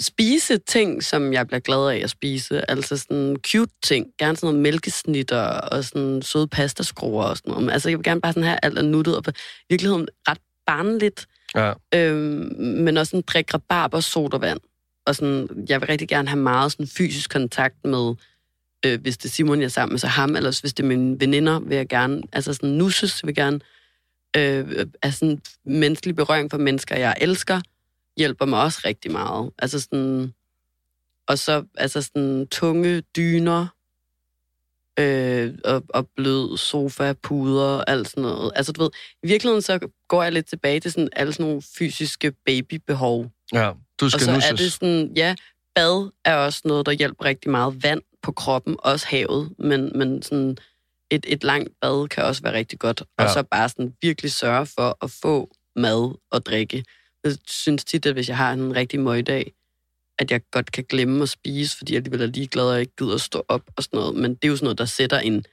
Spise ting, som jeg bliver glad af at spise. Altså sådan cute ting. Gerne sådan noget mælkesnitter og sådan søde pastaskruer og sådan noget. Altså jeg vil gerne bare sådan have alt er nuttet og på virkeligheden ret barnligt. Ja. Øhm, men også sådan drikke rabarber sodavand. Og sådan, jeg vil rigtig gerne have meget sådan fysisk kontakt med, øh, hvis det er Simon, jeg er sammen med, så ham, eller hvis det er mine veninder, vil jeg gerne, altså sådan nusses, vil jeg gerne, øh, altså sådan menneskelig berøring for mennesker, jeg elsker, hjælper mig også rigtig meget. Altså sådan, og så altså sådan tunge dyner, øh, og, og blød sofa, puder, alt sådan noget. Altså du ved, i virkeligheden så går jeg lidt tilbage til sådan alle sådan nogle fysiske babybehov. ja. Du Og skal så nusses. er det sådan, ja, bad er også noget, der hjælper rigtig meget. Vand på kroppen, også havet, men, men sådan et, et langt bad kan også være rigtig godt. Ja. Og så bare sådan virkelig sørge for at få mad og drikke. Jeg synes tit, at hvis jeg har en rigtig møgdag, at jeg godt kan glemme at spise, fordi jeg alligevel er ligeglad, og ikke gider at stå op og sådan noget. Men det er jo sådan noget, der sætter en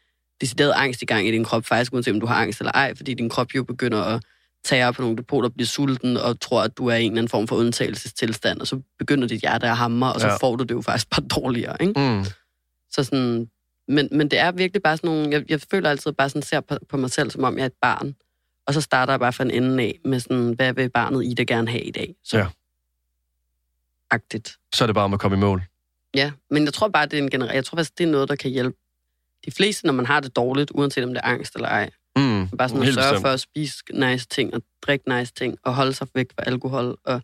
decideret angst i gang i din krop, faktisk uanset om du har angst eller ej, fordi din krop jo begynder at tage på nogle depoter, bliver sulten og tror, at du er i en eller anden form for undtagelsestilstand, og så begynder dit hjerte at hamre, og så Ja. får du det jo faktisk bare dårligere. Ikke? Mm. Så sådan, men, men det er virkelig bare sådan nogle, jeg, jeg føler altid bare sådan, ser på, på mig selv, som om jeg er et barn, og så starter jeg bare fra en ende af med sådan, hvad vil barnet i det gerne have i dag? Så. Ja. Agtigt. Så er det bare om at komme i mål. Ja, men jeg tror bare, det er en generel, jeg tror faktisk, det er noget, der kan hjælpe de fleste, når man har det dårligt, uanset om det er angst eller ej. Mm. Bare sådan at Helt sørge bestemt. for at spise nice ting, og drikke nice ting, og holde sig væk fra alkohol, og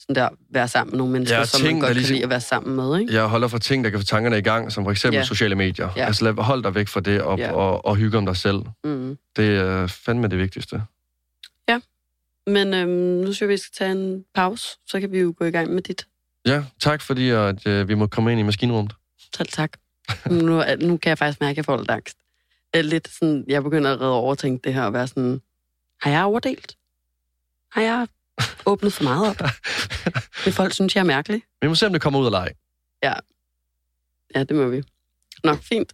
sådan der, være sammen med nogle mennesker, Ja, som ting, man der godt ligesom- kan lide at være sammen med, ikke? Jeg holder for ting, der kan få tankerne i gang, som for eksempel Ja. sociale medier. Ja. Altså lad, hold dig væk fra det, og, Ja. og, og hygge om dig selv. Mm. Det er fandme det vigtigste. Men øhm, nu synes jeg, vi skal tage en pause, så kan vi jo gå i gang med dit. Ja, tak fordi at, øh, vi må komme ind i maskinrummet. Selv tak. nu, nu kan jeg faktisk mærke, at jeg får lidt angst. Er lidt sådan, jeg begynder at redde overtænke det her, og være sådan, har jeg overdelt? Har jeg åbnet for meget op? Det folk synes, jeg er mærkelig. Vi må se, om det kommer ud af leg. Ja, det må vi. Nå, fint.